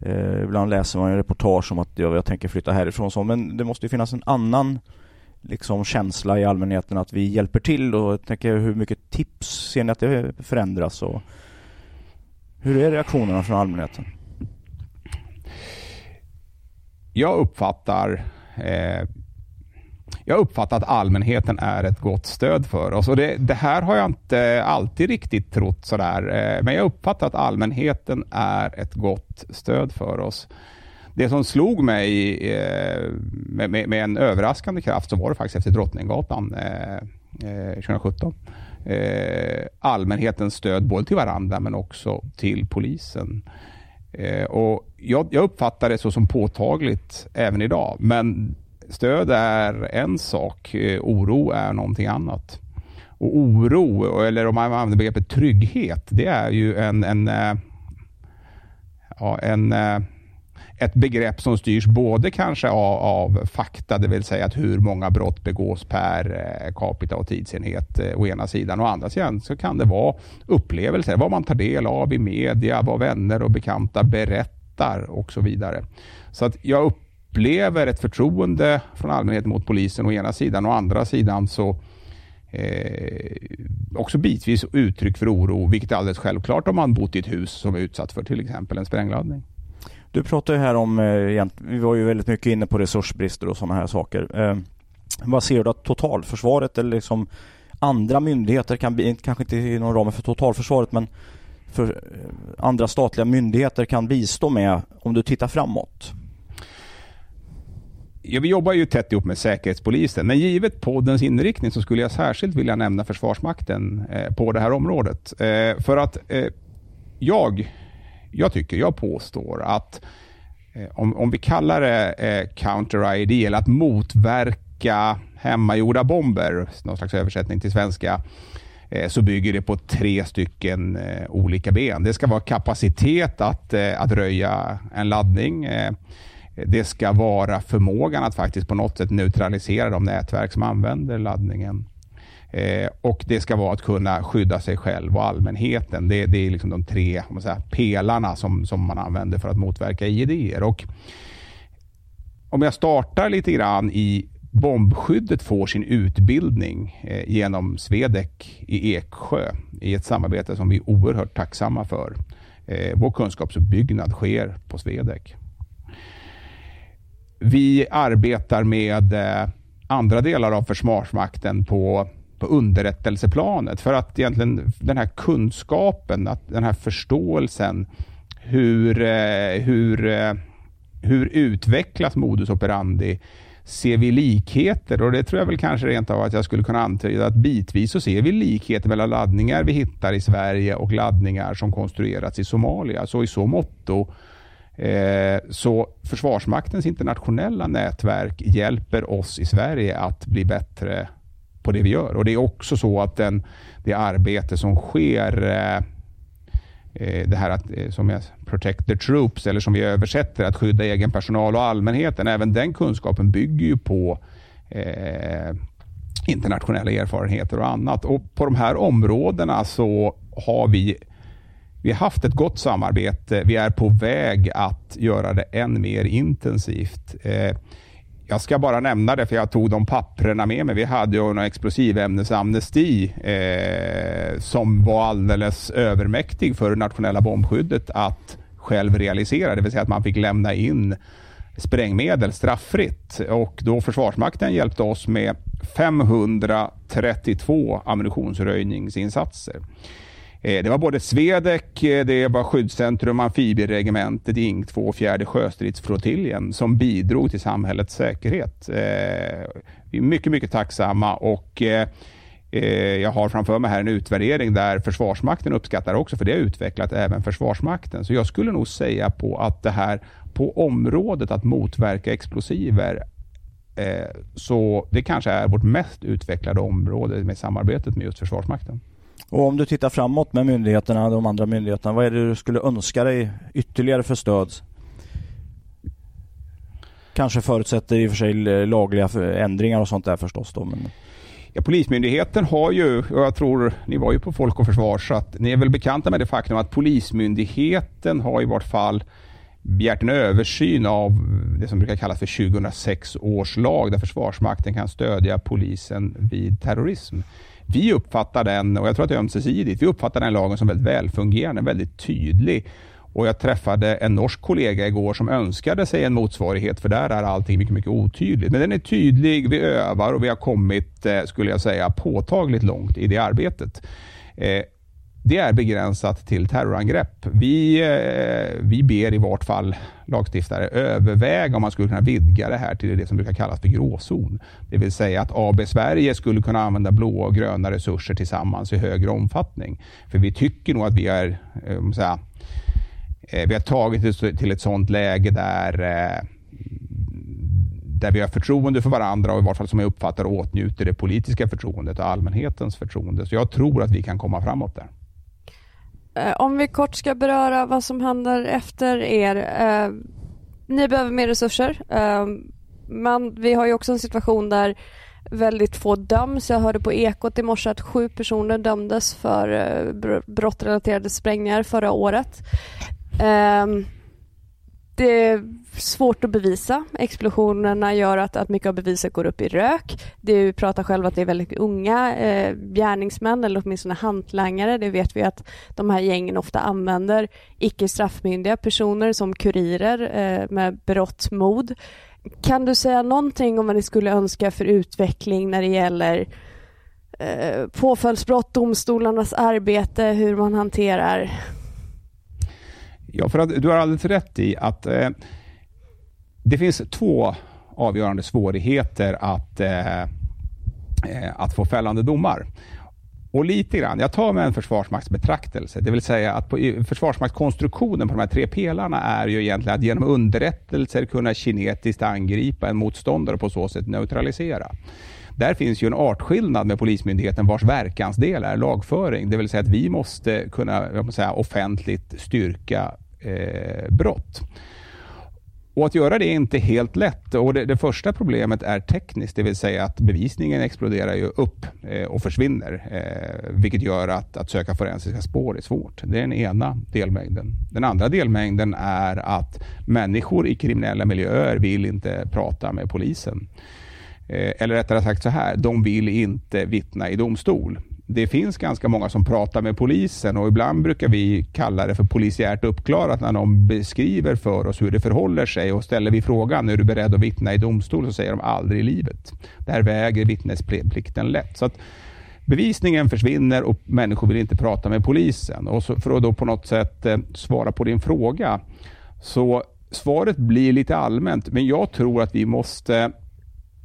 Eh, ibland läser man en reportage om att jag, jag tänker flytta härifrån så, men det måste ju finnas en annan liksom känsla i allmänheten att vi hjälper till och jag tänker hur mycket tips ser ni att det förändras och hur är reaktionerna från allmänheten? Jag uppfattar eh, jag uppfattar att allmänheten är ett gott stöd för oss. Och det, det här har jag inte alltid riktigt trott sådär. Eh, men jag uppfattar att allmänheten är ett gott stöd för oss det som slog mig eh, med, med, med, en överraskande kraft så var det faktiskt efter Drottninggatan eh, 2017. Eh, eh allmänhetens stöd både till varandra men också till polisen. Eh, och jag, jag uppfattar det så som påtagligt även idag. Men stöd är en sak, eh, oro är någonting annat. Och oro, eller om man använder begreppet trygghet, det är ju en, en, eh, ja, en eh, ett begrepp som styrs både kanske av, av, fakta, det vill säga att hur många brott begås per eh, capita och tidsenhet eh, å ena sidan. Å andra sidan så kan det vara upplevelser, vad man tar del av i media, vad vänner och bekanta berättar och så vidare. Så att jag upplever ett förtroende från allmänheten mot polisen å ena sidan. Å andra sidan så Eh, också bitvis uttryck för oro, vilket är alldeles självklart om man bott i ett hus som är utsatt för till exempel en sprängladdning. Du pratar ju här om, eh, vi var ju väldigt mycket inne på resursbrister och sådana här saker. Eh, vad ser du att totalförsvaret eller liksom andra myndigheter, kan, kanske inte inom ramen för totalförsvaret, men för eh, andra statliga myndigheter kan bistå med om du tittar framåt? Ja, vi jobbar ju tätt ihop med Säkerhetspolisen, men givet poddens inriktning så skulle jag särskilt vilja nämna Försvarsmakten på det här området. För att jag jag tycker, jag påstår att eh, om, om vi kallar det eh, counter-ID eller att motverka hemmagjorda bomber, någon slags översättning till svenska, eh, så bygger det på tre stycken eh, olika ben. Det ska vara kapacitet att, eh, att röja en laddning. Eh, det ska vara förmågan att faktiskt på något sätt neutralisera de nätverk som använder laddningen. Eh, och det ska vara att kunna skydda sig själv och allmänheten. Det, det är liksom de tre om man säger, pelarna som, som man använder för att motverka IED. Och om jag startar lite grann i Bombskyddet får sin utbildning eh, genom Svedec i Eksjö i ett samarbete som vi är oerhört tacksamma för. Eh, vår kunskapsuppbyggnad sker på Svedec. vi arbetar med eh, andra delar av Försvarsmakten på, på underrättelseplanet för att egentligen den här kunskapen, att den här förståelsen hur, eh, hur, eh, hur utvecklas modus operandi ser vi likheter och det tror jag väl kanske rent av att jag skulle kunna antyda att bitvis så ser vi likheter mellan laddningar vi hittar i Sverige och laddningar som konstruerats i Somalia. Så i så motto eh, så Försvarsmaktens internationella nätverk hjälper oss i Sverige att bli bättre på det vi gör. Och Det är också så att den, det arbete som sker eh, eh det här att, eh, som är protect the troops, eller som vi översätter, att skydda egen personal och allmänheten. Även den kunskapen bygger ju på eh, internationella erfarenheter och annat. Och På de här områdena så har vi vi har haft ett gott samarbete. Vi är på väg att göra det än mer intensivt. Eh, jag ska bara nämna det, för jag tog de papprena med mig. Vi hade ju en explosivämnesamnesti eh, som var alldeles övermäktig för nationella bombskyddet att själv realisera. Det vill säga att man fick lämna in sprängmedel strafffritt. Och då Försvarsmakten hjälpte oss med 532 ammunitionsröjningsinsatser. Eh, det var både SWEDEC, eh, det var Skyddscentrum, Amfibieregementet, Ing 2 och fjärde sjöstridsflottiljen som bidrog till samhällets säkerhet. Eh, vi är mycket, mycket tacksamma och jag har framför mig här en utvärdering där Försvarsmakten uppskattar också, för det har utvecklat även Försvarsmakten. Så jag skulle nog säga på att det här på området att motverka explosiver så det kanske är vårt mest utvecklade område med samarbetet med just Försvarsmakten. Och om du tittar framåt med myndigheterna, de andra myndigheterna, vad är det du skulle önska dig ytterligare för stöd? Kanske förutsätter i och för sig lagliga ändringar och sånt där förstås då. Men... Ja, Polismyndigheten har ju, och jag tror ni var ju på Folk och Försvar, så att ni är väl bekanta med det faktum att Polismyndigheten har i vart fall begärt en översyn av det som brukar kallas för 2006 års lag där Försvarsmakten kan stödja polisen vid terrorism. Vi uppfattar den, och jag tror att det är ömsesidigt, vi uppfattar den lagen som väldigt välfungerande, väldigt tydlig. Och jag träffade en norsk kollega igår som önskade sig en motsvarighet, för där är allting mycket, mycket otydligt. Men den är tydlig, vi övar och vi har kommit, eh, skulle jag säga, påtagligt långt i det arbetet. Eh, det är begränsat till terrorangrepp. Vi, eh, vi ber i vart fall lagstiftare överväga om man skulle kunna vidga det här till det som brukar kallas för gråzon. Det vill säga att AB Sverige skulle kunna använda blå och gröna resurser tillsammans i högre omfattning. För vi tycker nog att vi är, eh, säga, eh, vi har tagit det till ett sådant läge där eh, där vi har förtroende för varandra och i vart fall som jag uppfattar åtnjuter det politiska förtroendet och allmänhetens förtroende. Så jag tror att vi kan komma framåt där. Eh, om vi kort ska beröra vad som händer efter er. Eh, ni behöver mer resurser. Eh, men vi har ju också en situation där väldigt få döms. Jag hörde på Ekot i morse att sju personer dömdes för brottsrelaterade brottrelaterade sprängningar förra året. Det svårt att bevisa. Explosionerna gör att, att mycket av beviset går upp i rök. Du pratar själv att det är väldigt unga eh, gärningsmän eller åtminstone hantlangare. Det vet vi att de här gängen ofta använder icke straffmyndiga personer som kurirer eh, med berått mod. Kan du säga någonting om vad ni skulle önska för utveckling när det gäller eh, påföljdsbrott, domstolarnas arbete, hur man hanterar Ja, för att du har alldeles rätt i att eh, det finns två avgörande svårigheter att, eh, eh, att få fällande domar. Och lite grann, jag tar med en försvarsmaktsbetraktelse, det vill säga att på, försvarsmaktskonstruktionen på de här tre pelarna är ju egentligen att genom underrättelser kunna kinetiskt angripa en motståndare och på så sätt neutralisera. Där finns ju en artskillnad med Polismyndigheten vars verkansdel är lagföring. Det vill säga att vi måste kunna säga, offentligt styrka eh, brott. Och Att göra det är inte helt lätt. Och det, det, första problemet är tekniskt, det vill säga att bevisningen exploderar ju upp eh, och försvinner. Eh, vilket gör att, att söka forensiska spår är svårt. Det är den ena delmängden. Den andra delmängden är att människor i kriminella miljöer vill inte prata med polisen. Eh, eller rättare sagt så här, de vill inte vittna i domstol det finns ganska många som pratar med polisen och ibland brukar vi kalla det för polisiärt uppklarat när någon beskriver för oss hur det förhåller sig och ställer vi frågan, är du beredd att vittna i domstol? Så säger de aldrig i livet. Där väger vittnesplikten lätt. Så att bevisningen försvinner och människor vill inte prata med polisen. Och för att då på något sätt eh, svara på din fråga, så svaret blir lite allmänt, men jag tror att vi måste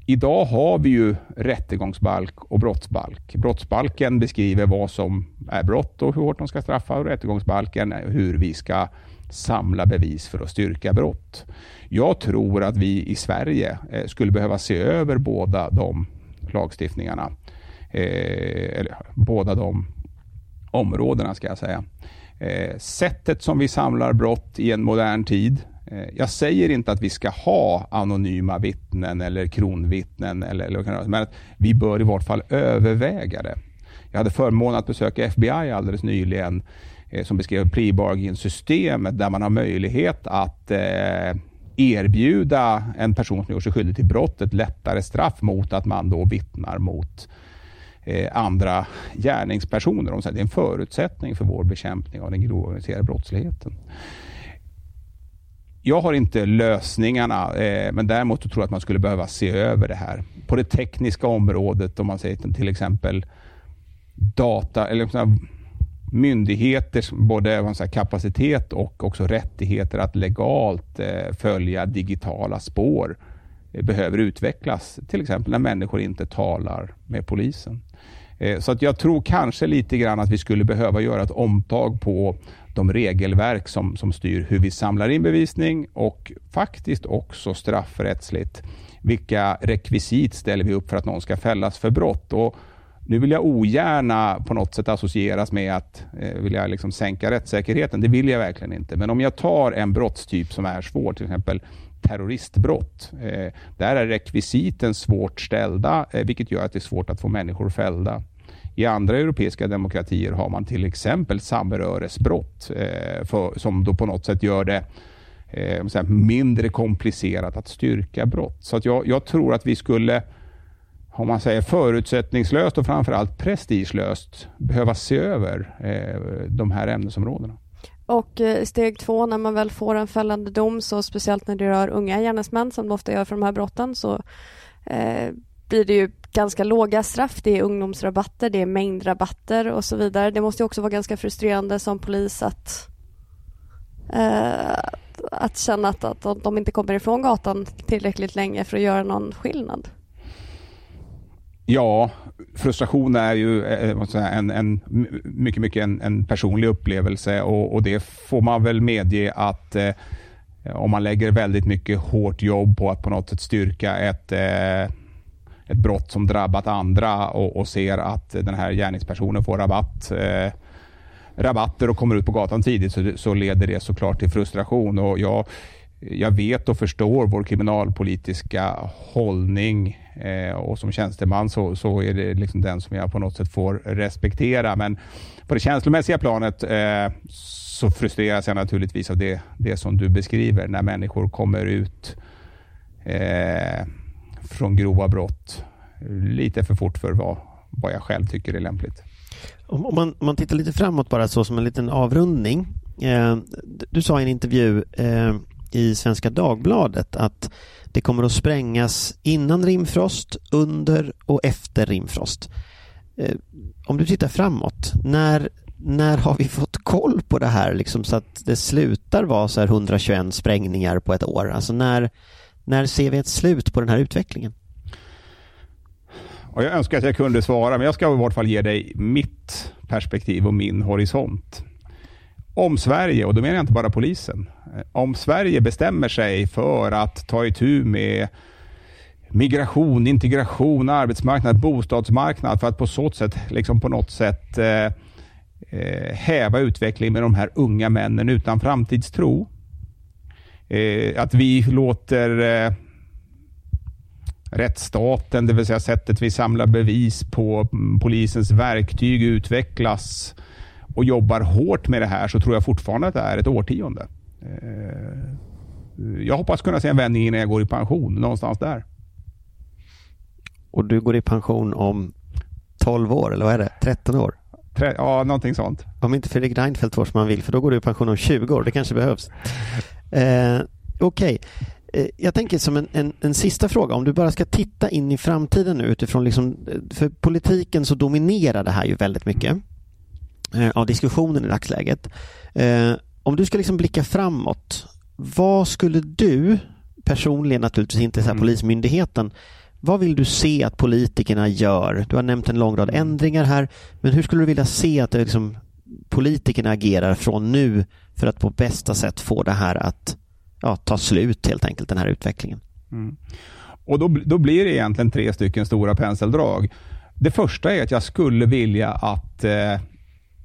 Idag har vi ju rättegångsbalk och brottsbalk. Brottsbalken beskriver vad som är brott och hur hårt de ska straffa och rättegångsbalken hur vi ska samla bevis för att styrka brott. Jag tror att vi i Sverige eh, skulle behöva se över båda de lagstiftningarna. Eh, eller båda de områdena ska jag säga. Eh, sättet som vi samlar brott i en modern tid Eh, jag säger inte att vi ska ha anonyma vittnen eller kronvittnen, eller, eller, men att vi bör i vart fall överväga det. Jag hade förmånen att besöka FBI alldeles nyligen eh, som beskrev plea bargain-systemet där man har möjlighet att eh, erbjuda en person som gjort sig skyldig till brott ett lättare straff mot att man då vittnar mot eh, andra gärningspersoner. Det är en förutsättning för vår bekämpning av den grova organiserade brottsligheten jag har inte lösningarna, eh, men däremot tror jag att man skulle behöva se över det här. På det tekniska området, om man säger till exempel data, eller myndigheters både säger, kapacitet och också rättigheter att legalt eh, följa digitala spår eh, behöver utvecklas. Till exempel när människor inte talar med polisen. Eh, så att jag tror kanske lite grann att vi skulle behöva göra ett omtag på de regelverk som, som styr hur vi samlar in bevisning och faktiskt också straffrättsligt. Vilka rekvisit ställer vi upp för att någon ska fällas för brott? Och nu vill jag ogärna på något sätt associeras med att eh, vill jag liksom sänka rättssäkerheten. Det vill jag verkligen inte. Men om jag tar en brottstyp som är svår, till exempel terroristbrott. Eh, där är rekvisiten svårt ställda, eh, vilket gör att det är svårt att få människor fällda. I andra europeiska demokratier har man till exempel samröresbrott eh, för, som då på något sätt gör det eh, mindre komplicerat att styrka brott. Så att jag, jag, tror att vi skulle, om man säger förutsättningslöst och framförallt prestigelöst, behöva se över eh, de här ämnesområdena. Och eh, steg två, när man väl får en fällande dom, så speciellt när det rör unga gärningsmän som det ofta gör för de här brotten, så eh, blir det ju ganska låga straff. Det är ungdomsrabatter, det är mängdrabatter och så vidare. Det måste också vara ganska frustrerande som polis att, eh, att känna att, att de inte kommer ifrån gatan tillräckligt länge för att göra någon skillnad. Ja, frustration är ju eh, en, en, mycket, mycket en, en personlig upplevelse och, och, det får man väl medge att eh, om man lägger väldigt mycket hårt jobb på att på något sätt styrka ett eh, ett brott som drabbat andra och, och ser att den här gärningspersonen får rabatt eh, rabatter och kommer ut på gatan tidigt så, så leder det såklart till frustration. Och jag, jag vet och förstår vår kriminalpolitiska hållning eh, och som tjänsteman så, så är det liksom den som jag på något sätt får respektera. Men på det känslomässiga planet eh, så frustreras jag naturligtvis av det, det som du beskriver när människor kommer ut eh, från grova brott lite för fort för vad, vad jag själv tycker är lämpligt. Om man, om man tittar lite framåt bara så som en liten avrundning. Eh, du sa i en intervju eh, i Svenska Dagbladet att det kommer att sprängas innan rimfrost, under och efter rimfrost. Eh, om du tittar framåt, när, när har vi fått koll på det här liksom, så att det slutar vara så här 121 sprängningar på ett år? Alltså när, när ser vi ett slut på den här utvecklingen? Och jag önskar att jag kunde svara, men jag ska i vart fall ge dig mitt perspektiv och min horisont. Om Sverige, och då menar jag inte bara polisen, eh, om Sverige bestämmer sig för att ta itu med migration, integration, arbetsmarknad, bostadsmarknad för att på så sätt, liksom på något sätt eh, eh häva utvecklingen med de här unga männen utan framtidstro. Eh, att vi låter eh, rättsstaten, det vill säga sättet vi samlar bevis på, polisens verktyg utvecklas och jobbar hårt med det här så tror jag fortfarande att det är ett årtionde. Eh, jag hoppas kunna se en vändning innan jag går i pension, någonstans där. Och du går i pension om 12 år, eller vad är det? 13 år? Tre, ja, någonting sånt. Om inte Fredrik Reinfeldt får som han vill, för då går du i pension om 20 år. Det kanske behövs. Eh, Okej. Okay. Jag tänker som en, en, en, sista fråga, om du bara ska titta in i framtiden nu utifrån liksom, för politiken så dominerar det här ju väldigt mycket eh, av diskussionen i dagsläget. Eh, om du ska liksom blicka framåt, vad skulle du personligen naturligtvis inte så här, mm. Polismyndigheten vad vill du se att politikerna gör? Du har nämnt en lång rad ändringar här, men hur skulle du vilja se att det liksom, politikerna agerar från nu för att på bästa sätt få det här att ja, ta slut helt enkelt, den här utvecklingen? Mm. Och då, då blir det egentligen tre stycken stora penseldrag. Det första är att jag skulle vilja att eh,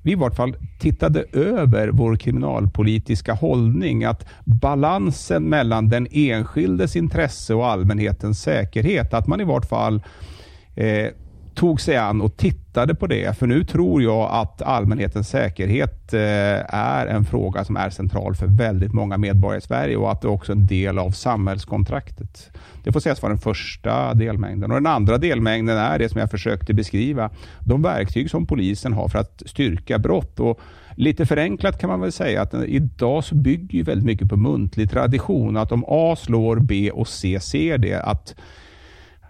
vi i vart fall tittade över vår kriminalpolitiska hållning. Att balansen mellan den enskildes intresse och allmänhetens säkerhet, att man i vart fall eh, tog sig an och tittade på det. För nu tror jag att allmänhetens säkerhet eh, är en fråga som är central för väldigt många medborgare i Sverige och att det också är en del av samhällskontraktet. Det får sägas vara den första delmängden. Och Den andra delmängden är det som jag försökte beskriva. De verktyg som polisen har för att styrka brott. Och lite förenklat kan man väl säga att idag så bygger ju väldigt mycket på muntlig tradition. Att om A slår B och C ser det, att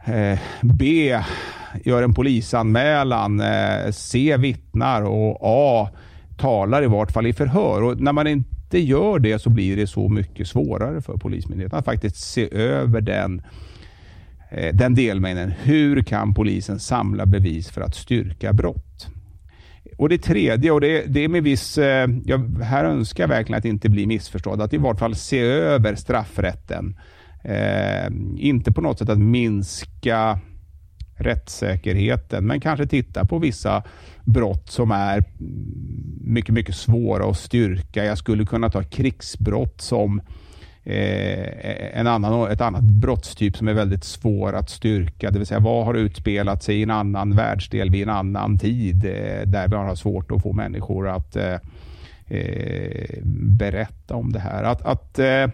eh, B gör en polisanmälan, eh, C vittnar och A talar i vart fall i förhör. Och när man inte gör det så blir det så mycket svårare för Polismyndigheten att faktiskt se över den, eh, den delmängden. Hur kan polisen samla bevis för att styrka brott? Och Det tredje, och det, det är med viss... Eh, jag, här önskar jag verkligen att inte bli missförstådd, att i vart fall se över straffrätten. Eh, inte på något sätt att minska rättssäkerheten, men kanske titta på vissa brott som är mycket, mycket svåra att styrka. Jag skulle kunna ta krigsbrott som eh, en annan, ett annat brottstyp som är väldigt svår att styrka. Det vill säga vad har utspelat sig i en annan världsdel vid en annan tid eh, där man har svårt att få människor att eh, eh berätta om det här. Att, att eh,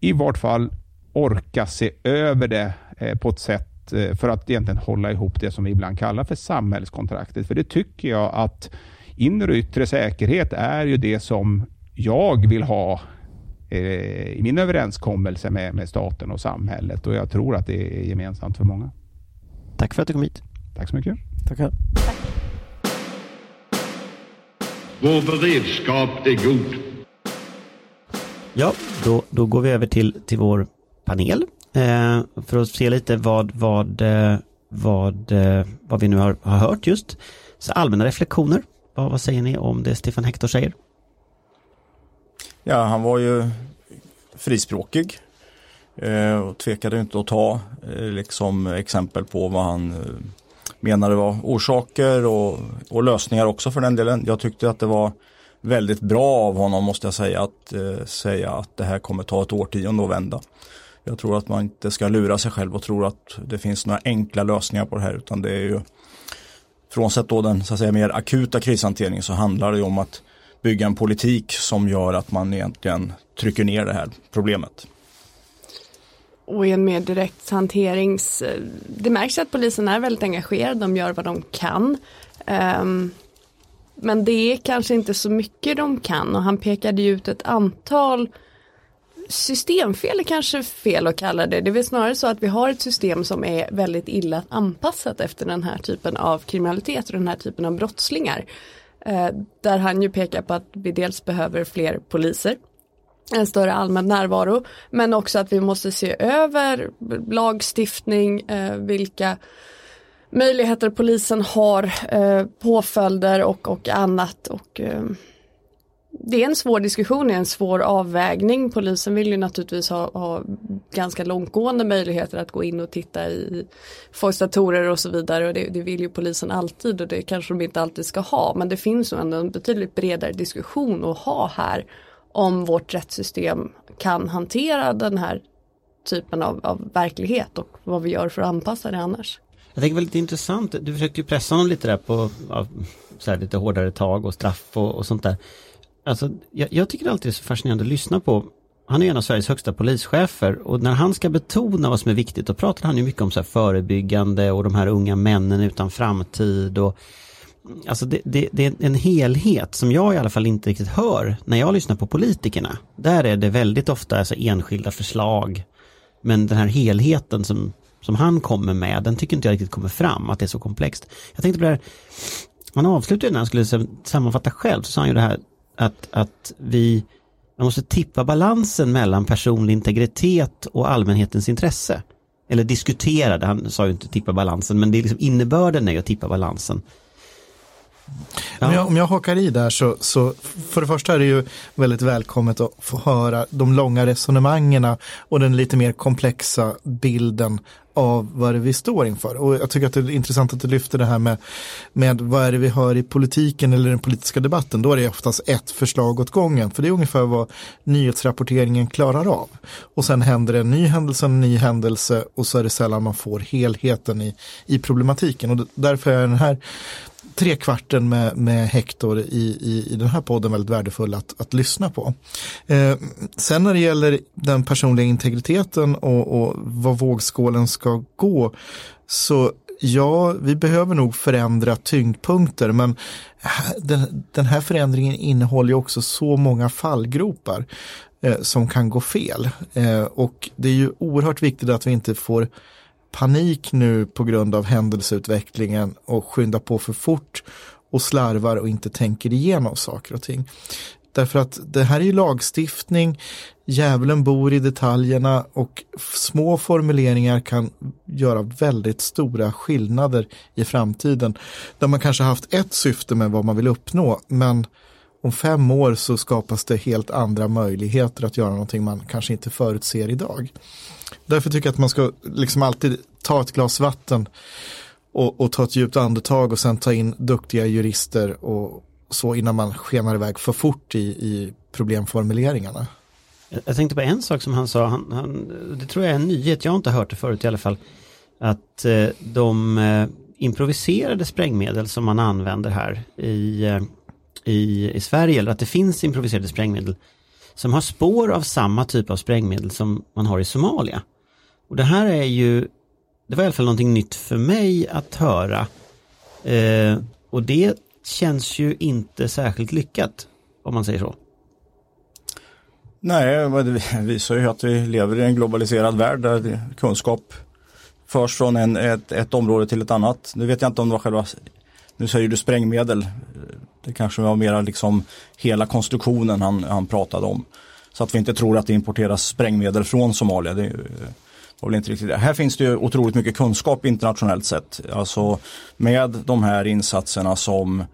i vart fall orka se över det eh, på ett sätt Eh, för att egentligen hålla ihop det som vi ibland kallar för samhällskontraktet. För det tycker jag att inre och yttre säkerhet är ju det som jag vill ha eh, i min överenskommelse med, med staten och samhället och jag tror att det är gemensamt för många. Tack för att du kom hit. Tack så mycket. Tackar. Vår beredskap är god. Ja, då, då går vi över till, till vår panel. Eh, för att se lite vad, vad, eh, vad, eh, vad vi nu har, har hört just. Så allmänna reflektioner. Vad, vad säger ni om det Stefan Hector säger? Ja, han var ju frispråkig eh, och tvekade inte att ta liksom exempel på vad han menade var orsaker och, och lösningar också för den delen. Jag tyckte att det var väldigt bra av honom måste jag säga att eh, säga att det här kommer ta ett årtionde att vända. Jag tror att man inte ska lura sig själv och tro att det finns några enkla lösningar på det här utan det är ju Frånsett då den så att säga, mer akuta krishanteringen så handlar det om att bygga en politik som gör att man egentligen trycker ner det här problemet. Och i en mer direkt hanterings... Eh, det märks att polisen är väldigt engagerad, de gör vad de kan. Um, men det är kanske inte så mycket de kan och han pekade ju ut ett antal systemfel är kanske fel att kalla det. Det är väl snarare så att vi har ett system som är väldigt illa anpassat efter den här typen av kriminalitet och den här typen av brottslingar. Eh, där han ju pekar på att vi dels behöver fler poliser, en större allmän närvaro, men också att vi måste se över lagstiftning, eh, vilka möjligheter polisen har, eh, påföljder och, och annat. Och, eh, det är en svår diskussion, det är en svår avvägning. Polisen vill ju naturligtvis ha, ha ganska långtgående möjligheter att gå in och titta i folks datorer och så vidare och det, det, vill ju polisen alltid och det kanske de inte alltid ska ha. Men det finns nog ändå en betydligt bredare diskussion att ha här om vårt rättssystem kan hantera den här typen av, av verklighet och vad vi gör för att anpassa det annars. Jag tänker väldigt intressant, du försökte ju pressa honom lite där på ja, så här, lite hårdare tag och straff och, och sånt där. Alltså, jag, jag tycker alltid det är så fascinerande att lyssna på han är en av Sveriges högsta polischefer och när han ska betona vad som är viktigt då pratar han ju mycket om så förebyggande och de här unga männen utan framtid och Alltså det, det, det, är en helhet som jag i alla fall inte riktigt hör när jag lyssnar på politikerna. Där är det väldigt ofta alltså enskilda förslag. Men den här helheten som, som han kommer med, den tycker inte jag riktigt kommer fram, att det är så komplext. Jag tänkte på det här, han avslutade när han skulle sammanfatta själv, så sa han ju det här att, att vi man måste tippa balansen mellan personlig integritet och allmänhetens intresse. Eller diskutera han sa ju inte tippa balansen, men det är liksom innebörden är att tippa balansen. Ja. Om, jag, om jag hakar i där så, så för det första är det ju väldigt välkommet att få höra de långa resonemangen och den lite mer komplexa bilden av vad det är vi står inför. Och jag tycker att det är intressant att du lyfter det här med, med vad är det vi hör i politiken eller den politiska debatten. Då är det oftast ett förslag åt gången. För det är ungefär vad nyhetsrapporteringen klarar av. Och sen händer det en ny händelse, en ny händelse och så är det sällan man får helheten i, i problematiken. Och därför är den här trekvarten med, med Hector i, i, i den här podden väldigt värdefull att, att lyssna på. Eh, sen när det gäller den personliga integriteten och, och vad vågskålen ska gå så ja, vi behöver nog förändra tyngdpunkter men den, den här förändringen innehåller också så många fallgropar eh, som kan gå fel. Eh, och det är ju oerhört viktigt att vi inte får panik nu på grund av händelseutvecklingen och skyndar på för fort och slarvar och inte tänker igenom saker och ting. Därför att det här är ju lagstiftning, djävulen bor i detaljerna och små formuleringar kan göra väldigt stora skillnader i framtiden. Där man kanske haft ett syfte med vad man vill uppnå men om fem år så skapas det helt andra möjligheter att göra någonting man kanske inte förutser idag. Därför tycker jag att man ska liksom alltid ta ett glas vatten och, och ta ett djupt andetag och sen ta in duktiga jurister och så innan man skenar iväg för fort i, i problemformuleringarna. Jag tänkte på en sak som han sa, han, han, det tror jag är en nyhet, jag har inte hört det förut i alla fall, att eh, de eh, improviserade sprängmedel som man använder här i, eh, i, i Sverige, eller att det finns improviserade sprängmedel som har spår av samma typ av sprängmedel som man har i Somalia. Och det här är ju, det var i alla fall någonting nytt för mig att höra. Eh, och det känns ju inte särskilt lyckat, om man säger så. Nej, det visar ju att vi lever i en globaliserad värld där kunskap förs från en, ett, ett område till ett annat. Nu vet jag inte om det var själva, nu säger du sprängmedel, det kanske var mera liksom hela konstruktionen han, han pratade om. Så att vi inte tror att det importeras sprängmedel från Somalia. Det var väl inte riktigt det. Här finns det ju otroligt mycket kunskap internationellt sett. Alltså med de här insatserna som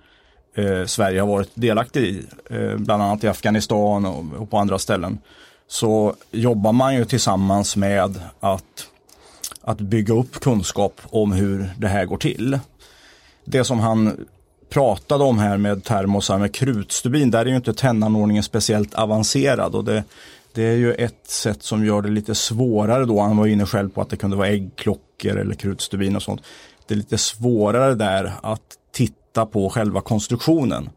eh, Sverige har varit delaktig i, eh, bland annat i Afghanistan och, och, på andra ställen, så jobbar man ju tillsammans med att, att bygga upp kunskap om hur det här går till. Det som han pratade om här med termosar med krutstubin, där är ju inte tännanordningen speciellt avancerad och det, det är ju ett sätt som gör det lite svårare då. Han var inne själv på att det kunde vara äggklockor eller krutstubin och sånt. Det är lite svårare där att titta på själva konstruktionen.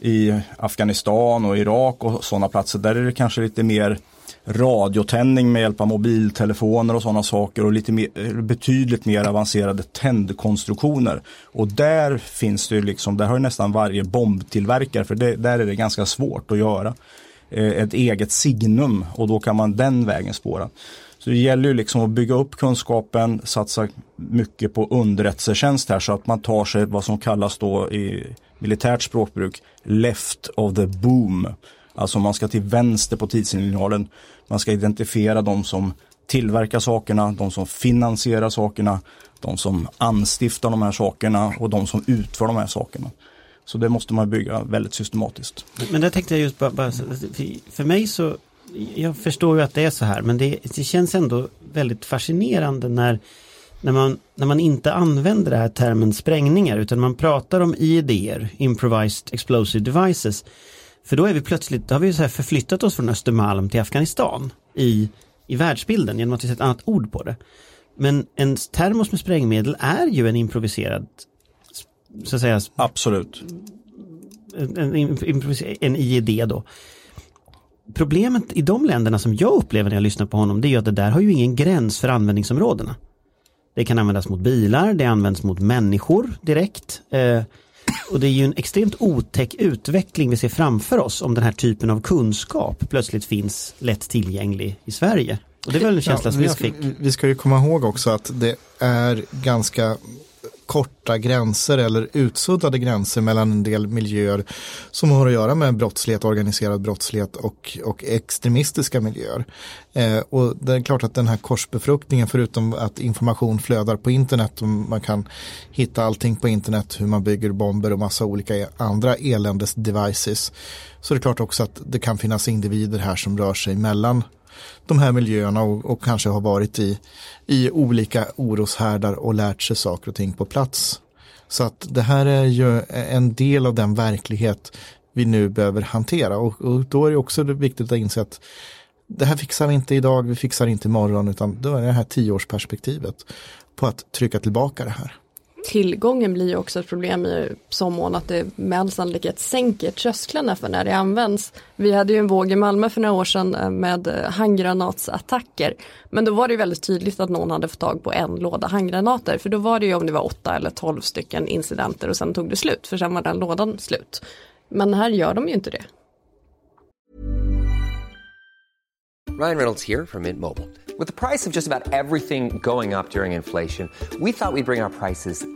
I Afghanistan och Irak och sådana platser, där är det kanske lite mer radiotändning med hjälp av mobiltelefoner och sådana saker och lite mer, betydligt mer avancerade tändkonstruktioner. Och där finns det ju liksom, där har nästan varje bombtillverkare, för det, där är det ganska svårt att göra Eh, ett eget signum och då kan man den vägen spåra. Så det gäller ju liksom att bygga upp kunskapen, satsa mycket på underrättelsetjänst här så att man tar sig vad som kallas då i militärt språkbruk left of the boom. Alltså man ska till vänster på tidsignalen. Man ska identifiera de som tillverkar sakerna, de som finansierar sakerna, de som anstiftar de här sakerna och de som utför de här sakerna. Så det måste man bygga väldigt systematiskt. Men det tänkte jag just bara, bara för mig så, jag förstår ju att det är så här, men det, det känns ändå väldigt fascinerande när, när, man, när man inte använder det här termen sprängningar, utan man pratar om IEDer, Improvised Explosive Devices. För då är vi plötsligt, då har vi så här förflyttat oss från Östermalm till Afghanistan i, i världsbilden genom att vi sätter ett annat ord på det. Men en termos med sprängmedel är ju en improviserad, så att säga. Absolut. En, en, en IED då. problemet i de länderna som jag upplever när jag lyssnar på honom, det är ju att det där har ju ingen gräns för användningsområdena. Det kan användas mot bilar, det används mot människor direkt. Eh, och det är ju en extremt otäck utveckling vi ser framför oss om den här typen av kunskap plötsligt finns lätt tillgänglig i Sverige. Och det är väl en känsla ja, som jag fick. Vi ska ju komma ihåg också att det är ganska korta gränser eller utsuddade gränser mellan en del miljöer som har att göra med brottslighet, organiserad brottslighet och, och extremistiska miljöer. Eh, och det är klart att den här korsbefruktningen, förutom att information flödar på internet och man kan hitta allting på internet, hur man bygger bomber och massa olika e-, andra eländes devices, så det är klart också att det kan finnas individer här som rör sig mellan de här miljöerna och, och, kanske har varit i, i olika oroshärdar och lärt sig saker och ting på plats. Så att det här är ju en del av den verklighet vi nu behöver hantera och, och då är det också viktigt att inse att det här fixar vi inte idag, vi fixar inte imorgon utan då är det här tioårsperspektivet på att trycka tillbaka det här tillgången blir också ett problem i så mån att det med all sannolikhet sänker trösklarna för när det används. Vi hade ju en våg i Malmö för några år sedan eh, med eh, handgranatsattacker. Men då var det väldigt tydligt att någon hade fått tag på en låda handgranater. För då var det ju om det var åtta eller tolv stycken incidenter och sen tog det slut. För sen var den lådan slut. Men här gör de ju inte det. Ryan Reynolds här från Mint Mobile. Med priset på nästan allt som går upp under inflationen, trodde vi att vi skulle bring våra priser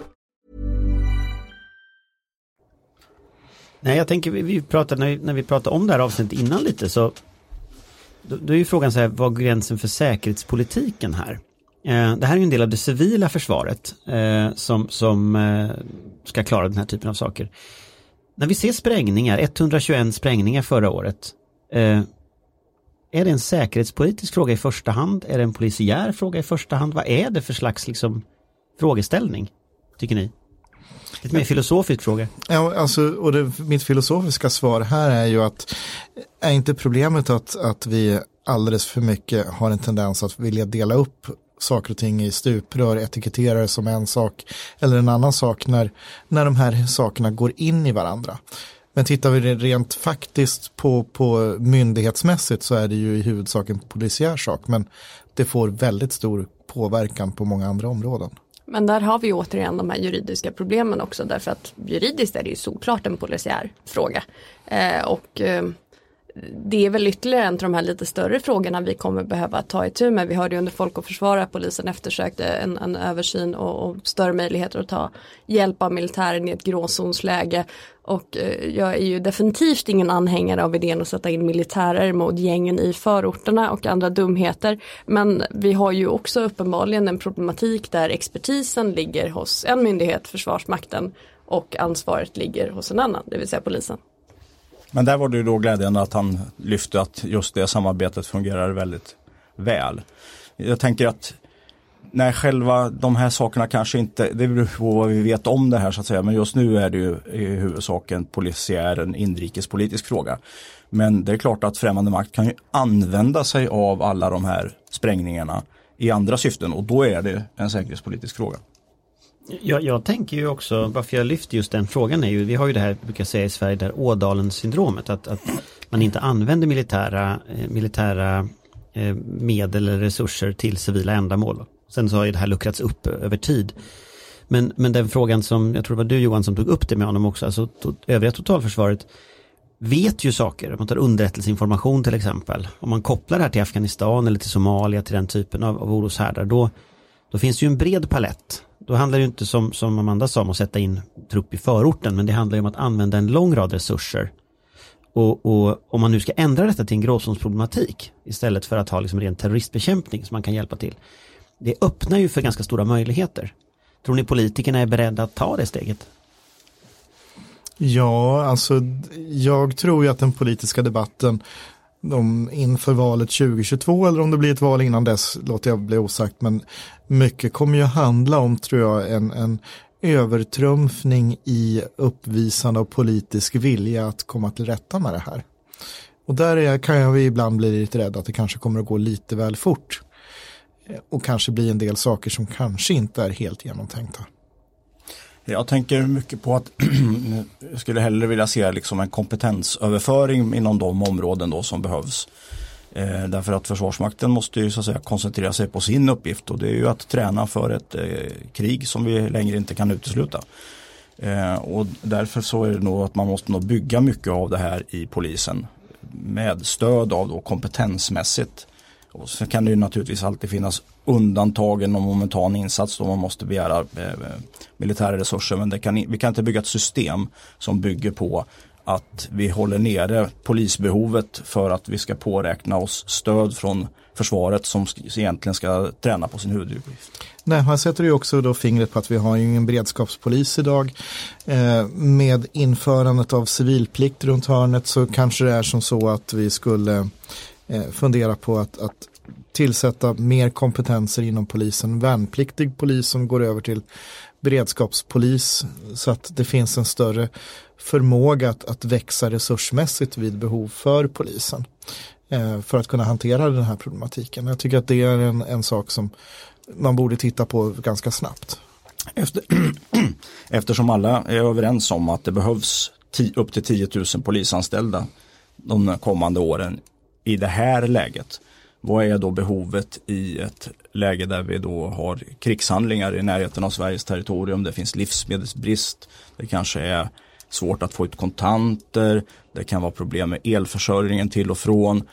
Nej, jag tänker vi pratade när, när vi pratade om det här avsnittet innan lite så då, då är ju frågan så här, vad gränsen för säkerhetspolitiken här? Eh, det här är ju en del av det civila försvaret eh, som, som eh, ska klara den här typen av saker. När vi ser sprängningar, 121 sprängningar förra året, eh, är det en säkerhetspolitisk fråga i första hand? Är det en polisiär fråga i första hand? Vad är det för slags liksom, frågeställning, tycker ni? Lite mer filosofisk fråga. Ja, alltså, och det, mitt filosofiska svar här är ju att är inte problemet att, att vi alldeles för mycket har en tendens att vilja dela upp saker och ting i stuprör, etikettera det som en sak eller en annan sak när, när de här sakerna går in i varandra. Men tittar vi rent faktiskt på, på myndighetsmässigt så är det ju i huvudsak en polisiär sak men det får väldigt stor påverkan på många andra områden. Men där har vi återigen de här juridiska problemen också därför att juridiskt är det ju såklart en polisiär fråga. Eh, och eh, det är väl ytterligare en av de här lite större frågorna vi kommer behöva ta itu med. Vi hörde ju under Folk och Försvara att polisen eftersökte en, en översyn och, och, större möjligheter att ta hjälp av militären i ett gråzonsläge. Och eh, jag är ju definitivt ingen anhängare av idén att sätta in militärer mot gängen i förorterna och andra dumheter. Men vi har ju också uppenbarligen en problematik där expertisen ligger hos en myndighet, Försvarsmakten, och ansvaret ligger hos en annan, det vill säga polisen. Men där var det ju då glädjande att han lyfte att just det samarbetet fungerar väldigt väl. Jag tänker att när själva de här sakerna kanske inte, det beror på vad vi vet om det här så att säga, men just nu är det ju i huvudsak en polisiär, en inrikespolitisk fråga. Men det är klart att främmande makt kan ju använda sig av alla de här sprängningarna i andra syften och då är det en säkerhetspolitisk fråga. Jag, jag, tänker ju också, varför jag lyfter just den frågan är ju, vi har ju det här, brukar jag säga i Sverige, där Ådalen syndromet, att, att man inte använder militära, eh, militära eh, medel eller resurser till civila ändamål. Sen så har ju det här luckrats upp över tid. Men, men den frågan som, jag tror det var du Johan som tog upp det med honom också, alltså to, övriga totalförsvaret vet ju saker, om man tar underrättelseinformation till exempel. Om man kopplar det här till Afghanistan eller till Somalia, till den typen av, av oroshärdar, då, då finns det ju en bred palett då handlar det inte som, som Amanda sa om att sätta in trupp i förorten, men det handlar om att använda en lång rad resurser. Och, och om man nu ska ändra detta till en gråzonsproblematik istället för att ha liksom ren terroristbekämpning som man kan hjälpa till. Det öppnar ju för ganska stora möjligheter. Tror ni politikerna är beredda att ta det steget? Ja, alltså jag tror ju att den politiska debatten de inför valet 2022 eller om det blir ett val innan dess låter jag bli osagt. Men mycket kommer ju handla om, tror jag, en, en övertrumfning i uppvisande av politisk vilja att komma till rätta med det här. Och där är, kan jag ibland bli lite rädd att det kanske kommer att gå lite väl fort. Eh, och kanske bli en del saker som kanske inte är helt genomtänkta. Jag tänker mycket på att jag skulle hellre vilja se liksom en kompetensöverföring inom de områden då som behövs. Eh, därför att Försvarsmakten måste ju så att säga koncentrera sig på sin uppgift och det är ju att träna för ett eh, krig som vi längre inte kan utesluta. Eh, och därför så är det nog att man måste nog bygga mycket av det här i polisen med stöd av då kompetensmässigt. Och sen kan det ju naturligtvis alltid finnas undantagen om momentan insats då man måste begära eh, militära resurser. Men det kan, vi kan inte bygga ett system som bygger på att vi håller nere polisbehovet för att vi ska påräkna oss stöd från försvaret som egentligen ska träna på sin huvuduppgift. Nej, här sätter du också då fingret på att vi har ingen beredskapspolis idag. Eh, med införandet av civilplikt runt hörnet så kanske det är som så att vi skulle Eh, fundera på att, att tillsätta mer kompetenser inom polisen. Värnpliktig polis som går över till beredskapspolis så att det finns en större förmåga att, att växa resursmässigt vid behov för polisen. Eh, för att kunna hantera den här problematiken. Jag tycker att det är en, en sak som man borde titta på ganska snabbt. Efter, eftersom alla är överens om att det behövs upp till 10 000 polisanställda de kommande åren i det här läget. Vad är då behovet i ett läge där vi då har krigshandlingar i närheten av Sveriges territorium. Det finns livsmedelsbrist. Det kanske är svårt att få ut kontanter. Det kan vara problem med elförsörjningen till och från.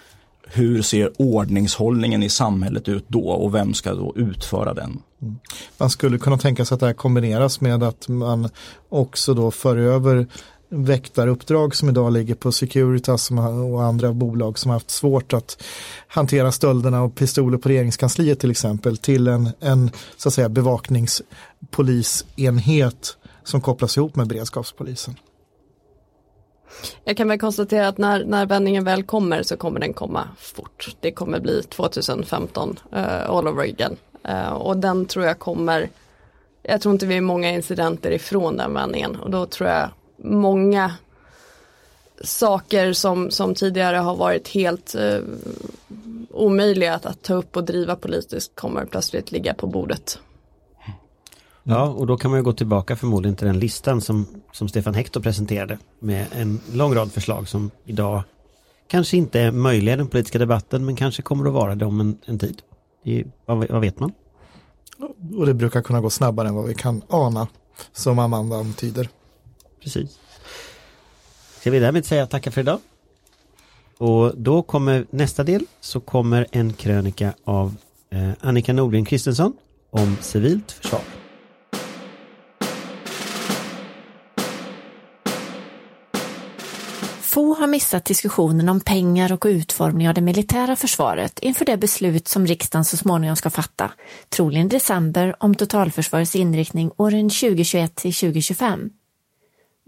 Hur ser ordningshållningen i samhället ut då och vem ska då utföra den? Mm. Man skulle kunna tänka sig att det här kombineras med att man också då för över väktaruppdrag som idag ligger på Securitas och andra bolag som har haft svårt att hantera stölderna och pistoler på regeringskansliet till exempel till en, en så att säga bevakningspolisenhet som kopplas ihop med beredskapspolisen. Jag kan väl konstatera att när, när vändningen väl kommer så kommer den komma fort. Det kommer bli 2015 uh, eh, all over again. Uh, och den tror jag kommer, jag tror inte vi är många incidenter ifrån den vändningen och då tror jag många saker som, som tidigare har varit helt uh, omöjliga att, att ta upp och driva politiskt kommer plötsligt ligga på bordet. Ja, och då kan man ju gå tillbaka förmodligen till den listan som, som Stefan Hector presenterade med en lång rad förslag som idag kanske inte är möjliga i den politiska debatten men kanske kommer att vara det om en, en tid. Det, vad, vad vet man? Och det brukar kunna gå snabbare än vad vi kan ana, som Amanda antyder. Precis. Ska vi därmed säga tackar för idag? Och då kommer nästa del så kommer en krönika av eh, Annika Nordgren Kristensson om civilt försvar. Få har missat diskussionen om pengar och utformning av det militära försvaret inför det beslut som riksdagen så småningom ska fatta, troligen i december, om totalförsvarets inriktning åren 2021 till 2025.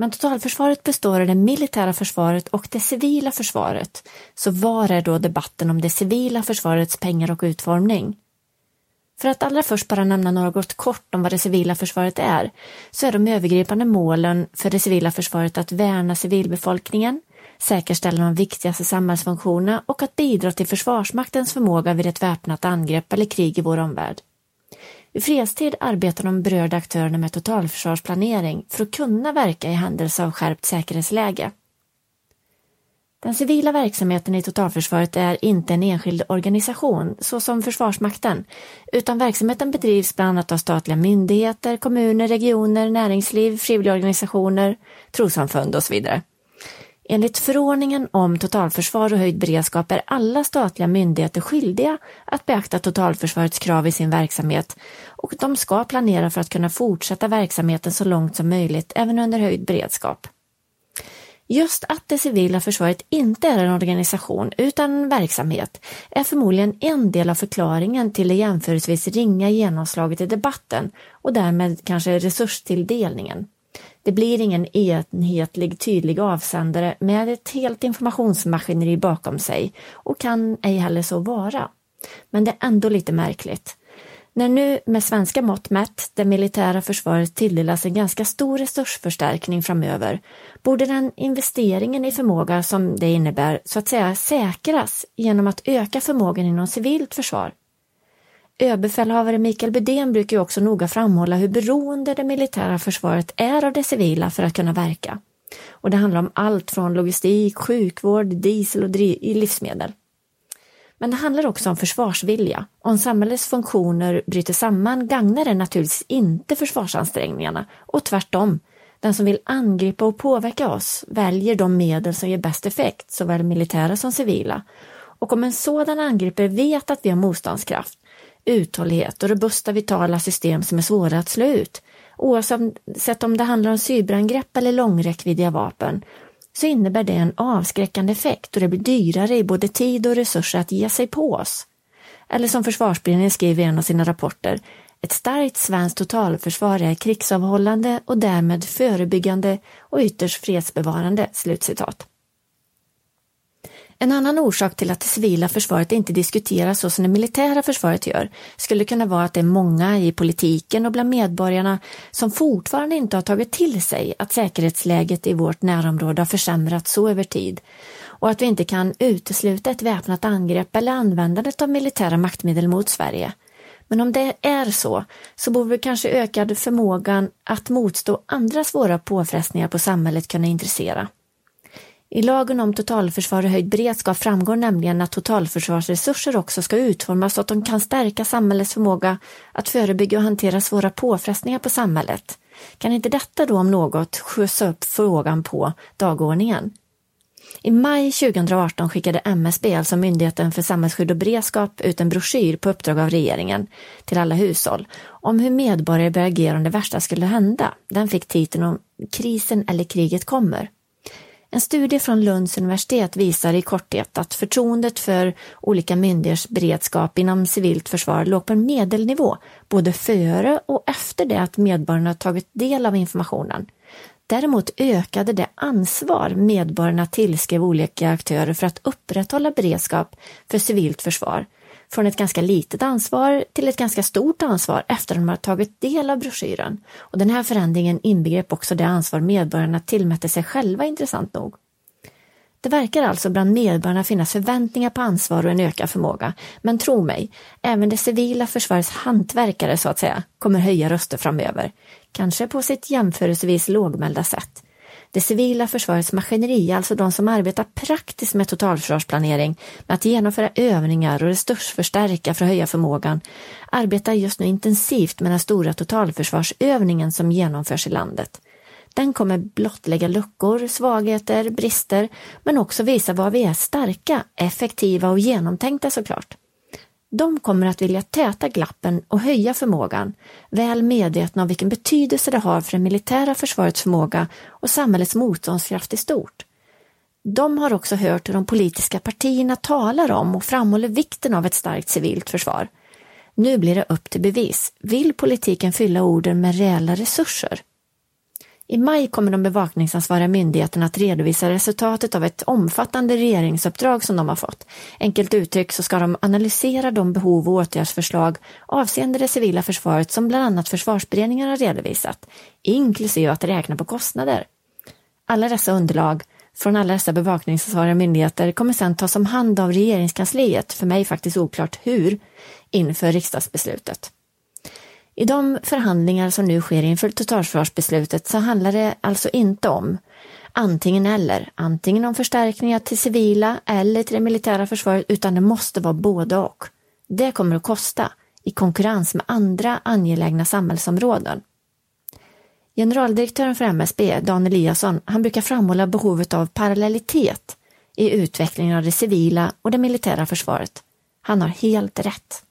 Men totalförsvaret består av det militära försvaret och det civila försvaret. Så var är då debatten om det civila försvarets pengar och utformning? För att allra först bara nämna något kort om vad det civila försvaret är, så är de övergripande målen för det civila försvaret att värna civilbefolkningen, säkerställa de viktigaste samhällsfunktionerna och att bidra till Försvarsmaktens förmåga vid ett väpnat angrepp eller krig i vår omvärld. I fredstid arbetar de berörda aktörerna med totalförsvarsplanering för att kunna verka i händelse av skärpt säkerhetsläge. Den civila verksamheten i totalförsvaret är inte en enskild organisation, såsom Försvarsmakten, utan verksamheten bedrivs bland annat av statliga myndigheter, kommuner, regioner, näringsliv, frivilligorganisationer, trossamfund och så vidare. Enligt förordningen om totalförsvar och höjd beredskap är alla statliga myndigheter skyldiga att beakta totalförsvarets krav i sin verksamhet och de ska planera för att kunna fortsätta verksamheten så långt som möjligt även under höjd beredskap. Just att det civila försvaret inte är en organisation utan en verksamhet är förmodligen en del av förklaringen till det jämförelsevis ringa genomslaget i debatten och därmed kanske resurstilldelningen. Det blir ingen enhetlig tydlig avsändare med ett helt informationsmaskineri bakom sig och kan ej heller så vara. Men det är ändå lite märkligt. När nu med svenska mått mätt det militära försvaret tilldelas en ganska stor resursförstärkning framöver borde den investeringen i förmåga som det innebär så att säga säkras genom att öka förmågan inom civilt försvar. Överbefälhavare Mikael Bedén brukar ju också noga framhålla hur beroende det militära försvaret är av det civila för att kunna verka. Och det handlar om allt från logistik, sjukvård, diesel och livsmedel. Men det handlar också om försvarsvilja. Om samhällets funktioner bryter samman gagnar det naturligtvis inte försvarsansträngningarna och tvärtom. Den som vill angripa och påverka oss väljer de medel som ger bäst effekt, såväl militära som civila. Och om en sådan angripare vet att vi har motståndskraft, uthållighet och robusta vitala system som är svåra att slå ut, oavsett om det handlar om cyberangrepp eller långräckviddiga vapen, så innebär det en avskräckande effekt och det blir dyrare i både tid och resurser att ge sig på oss. Eller som Försvarsberedningen skriver i en av sina rapporter, ett starkt svenskt totalförsvar är krigsavhållande och därmed förebyggande och ytterst fredsbevarande." Slutcitat. En annan orsak till att det civila försvaret inte diskuteras så som det militära försvaret gör skulle kunna vara att det är många i politiken och bland medborgarna som fortfarande inte har tagit till sig att säkerhetsläget i vårt närområde har försämrats så över tid och att vi inte kan utesluta ett väpnat angrepp eller användandet av militära maktmedel mot Sverige. Men om det är så, så borde kanske ökad förmågan att motstå andra svåra påfrestningar på samhället kunna intressera. I lagen om totalförsvar och höjd beredskap framgår nämligen att totalförsvarsresurser också ska utformas så att de kan stärka samhällets förmåga att förebygga och hantera svåra påfrestningar på samhället. Kan inte detta då om något skjutsa upp frågan på dagordningen? I maj 2018 skickade MSB, alltså Myndigheten för samhällsskydd och beredskap, ut en broschyr på uppdrag av regeringen till alla hushåll om hur medborgare bör agera om det värsta skulle hända. Den fick titeln om Krisen eller kriget kommer. En studie från Lunds universitet visar i korthet att förtroendet för olika myndigheters beredskap inom civilt försvar låg på en medelnivå både före och efter det att medborgarna tagit del av informationen. Däremot ökade det ansvar medborgarna tillskrev olika aktörer för att upprätthålla beredskap för civilt försvar från ett ganska litet ansvar till ett ganska stort ansvar efter att de har tagit del av broschyren. Och den här förändringen inbegrep också det ansvar medborgarna tillmätte sig själva intressant nog. Det verkar alltså bland medborgarna finnas förväntningar på ansvar och en ökad förmåga. Men tro mig, även det civila försvarets hantverkare så att säga kommer höja röster framöver. Kanske på sitt jämförelsevis lågmälda sätt. Det civila försvarets maskineri, alltså de som arbetar praktiskt med totalförsvarsplanering, med att genomföra övningar och resursförstärka för att höja förmågan, arbetar just nu intensivt med den stora totalförsvarsövningen som genomförs i landet. Den kommer blottlägga luckor, svagheter, brister, men också visa var vi är starka, effektiva och genomtänkta såklart. De kommer att vilja täta glappen och höja förmågan, väl medvetna om vilken betydelse det har för det militära försvarets förmåga och samhällets motståndskraft i stort. De har också hört hur de politiska partierna talar om och framhåller vikten av ett starkt civilt försvar. Nu blir det upp till bevis. Vill politiken fylla orden med reella resurser? I maj kommer de bevakningsansvariga myndigheterna att redovisa resultatet av ett omfattande regeringsuppdrag som de har fått. Enkelt uttryckt så ska de analysera de behov och åtgärdsförslag avseende det civila försvaret som bland annat försvarsberedningen har redovisat, inklusive att räkna på kostnader. Alla dessa underlag från alla dessa bevakningsansvariga myndigheter kommer sedan tas om hand av regeringskansliet, för mig faktiskt oklart hur, inför riksdagsbeslutet. I de förhandlingar som nu sker inför totalförsvarsbeslutet så handlar det alltså inte om antingen eller, antingen om förstärkningar till civila eller till det militära försvaret, utan det måste vara både och. Det kommer att kosta i konkurrens med andra angelägna samhällsområden. Generaldirektören för MSB, Dan Eliasson, han brukar framhålla behovet av parallellitet i utvecklingen av det civila och det militära försvaret. Han har helt rätt.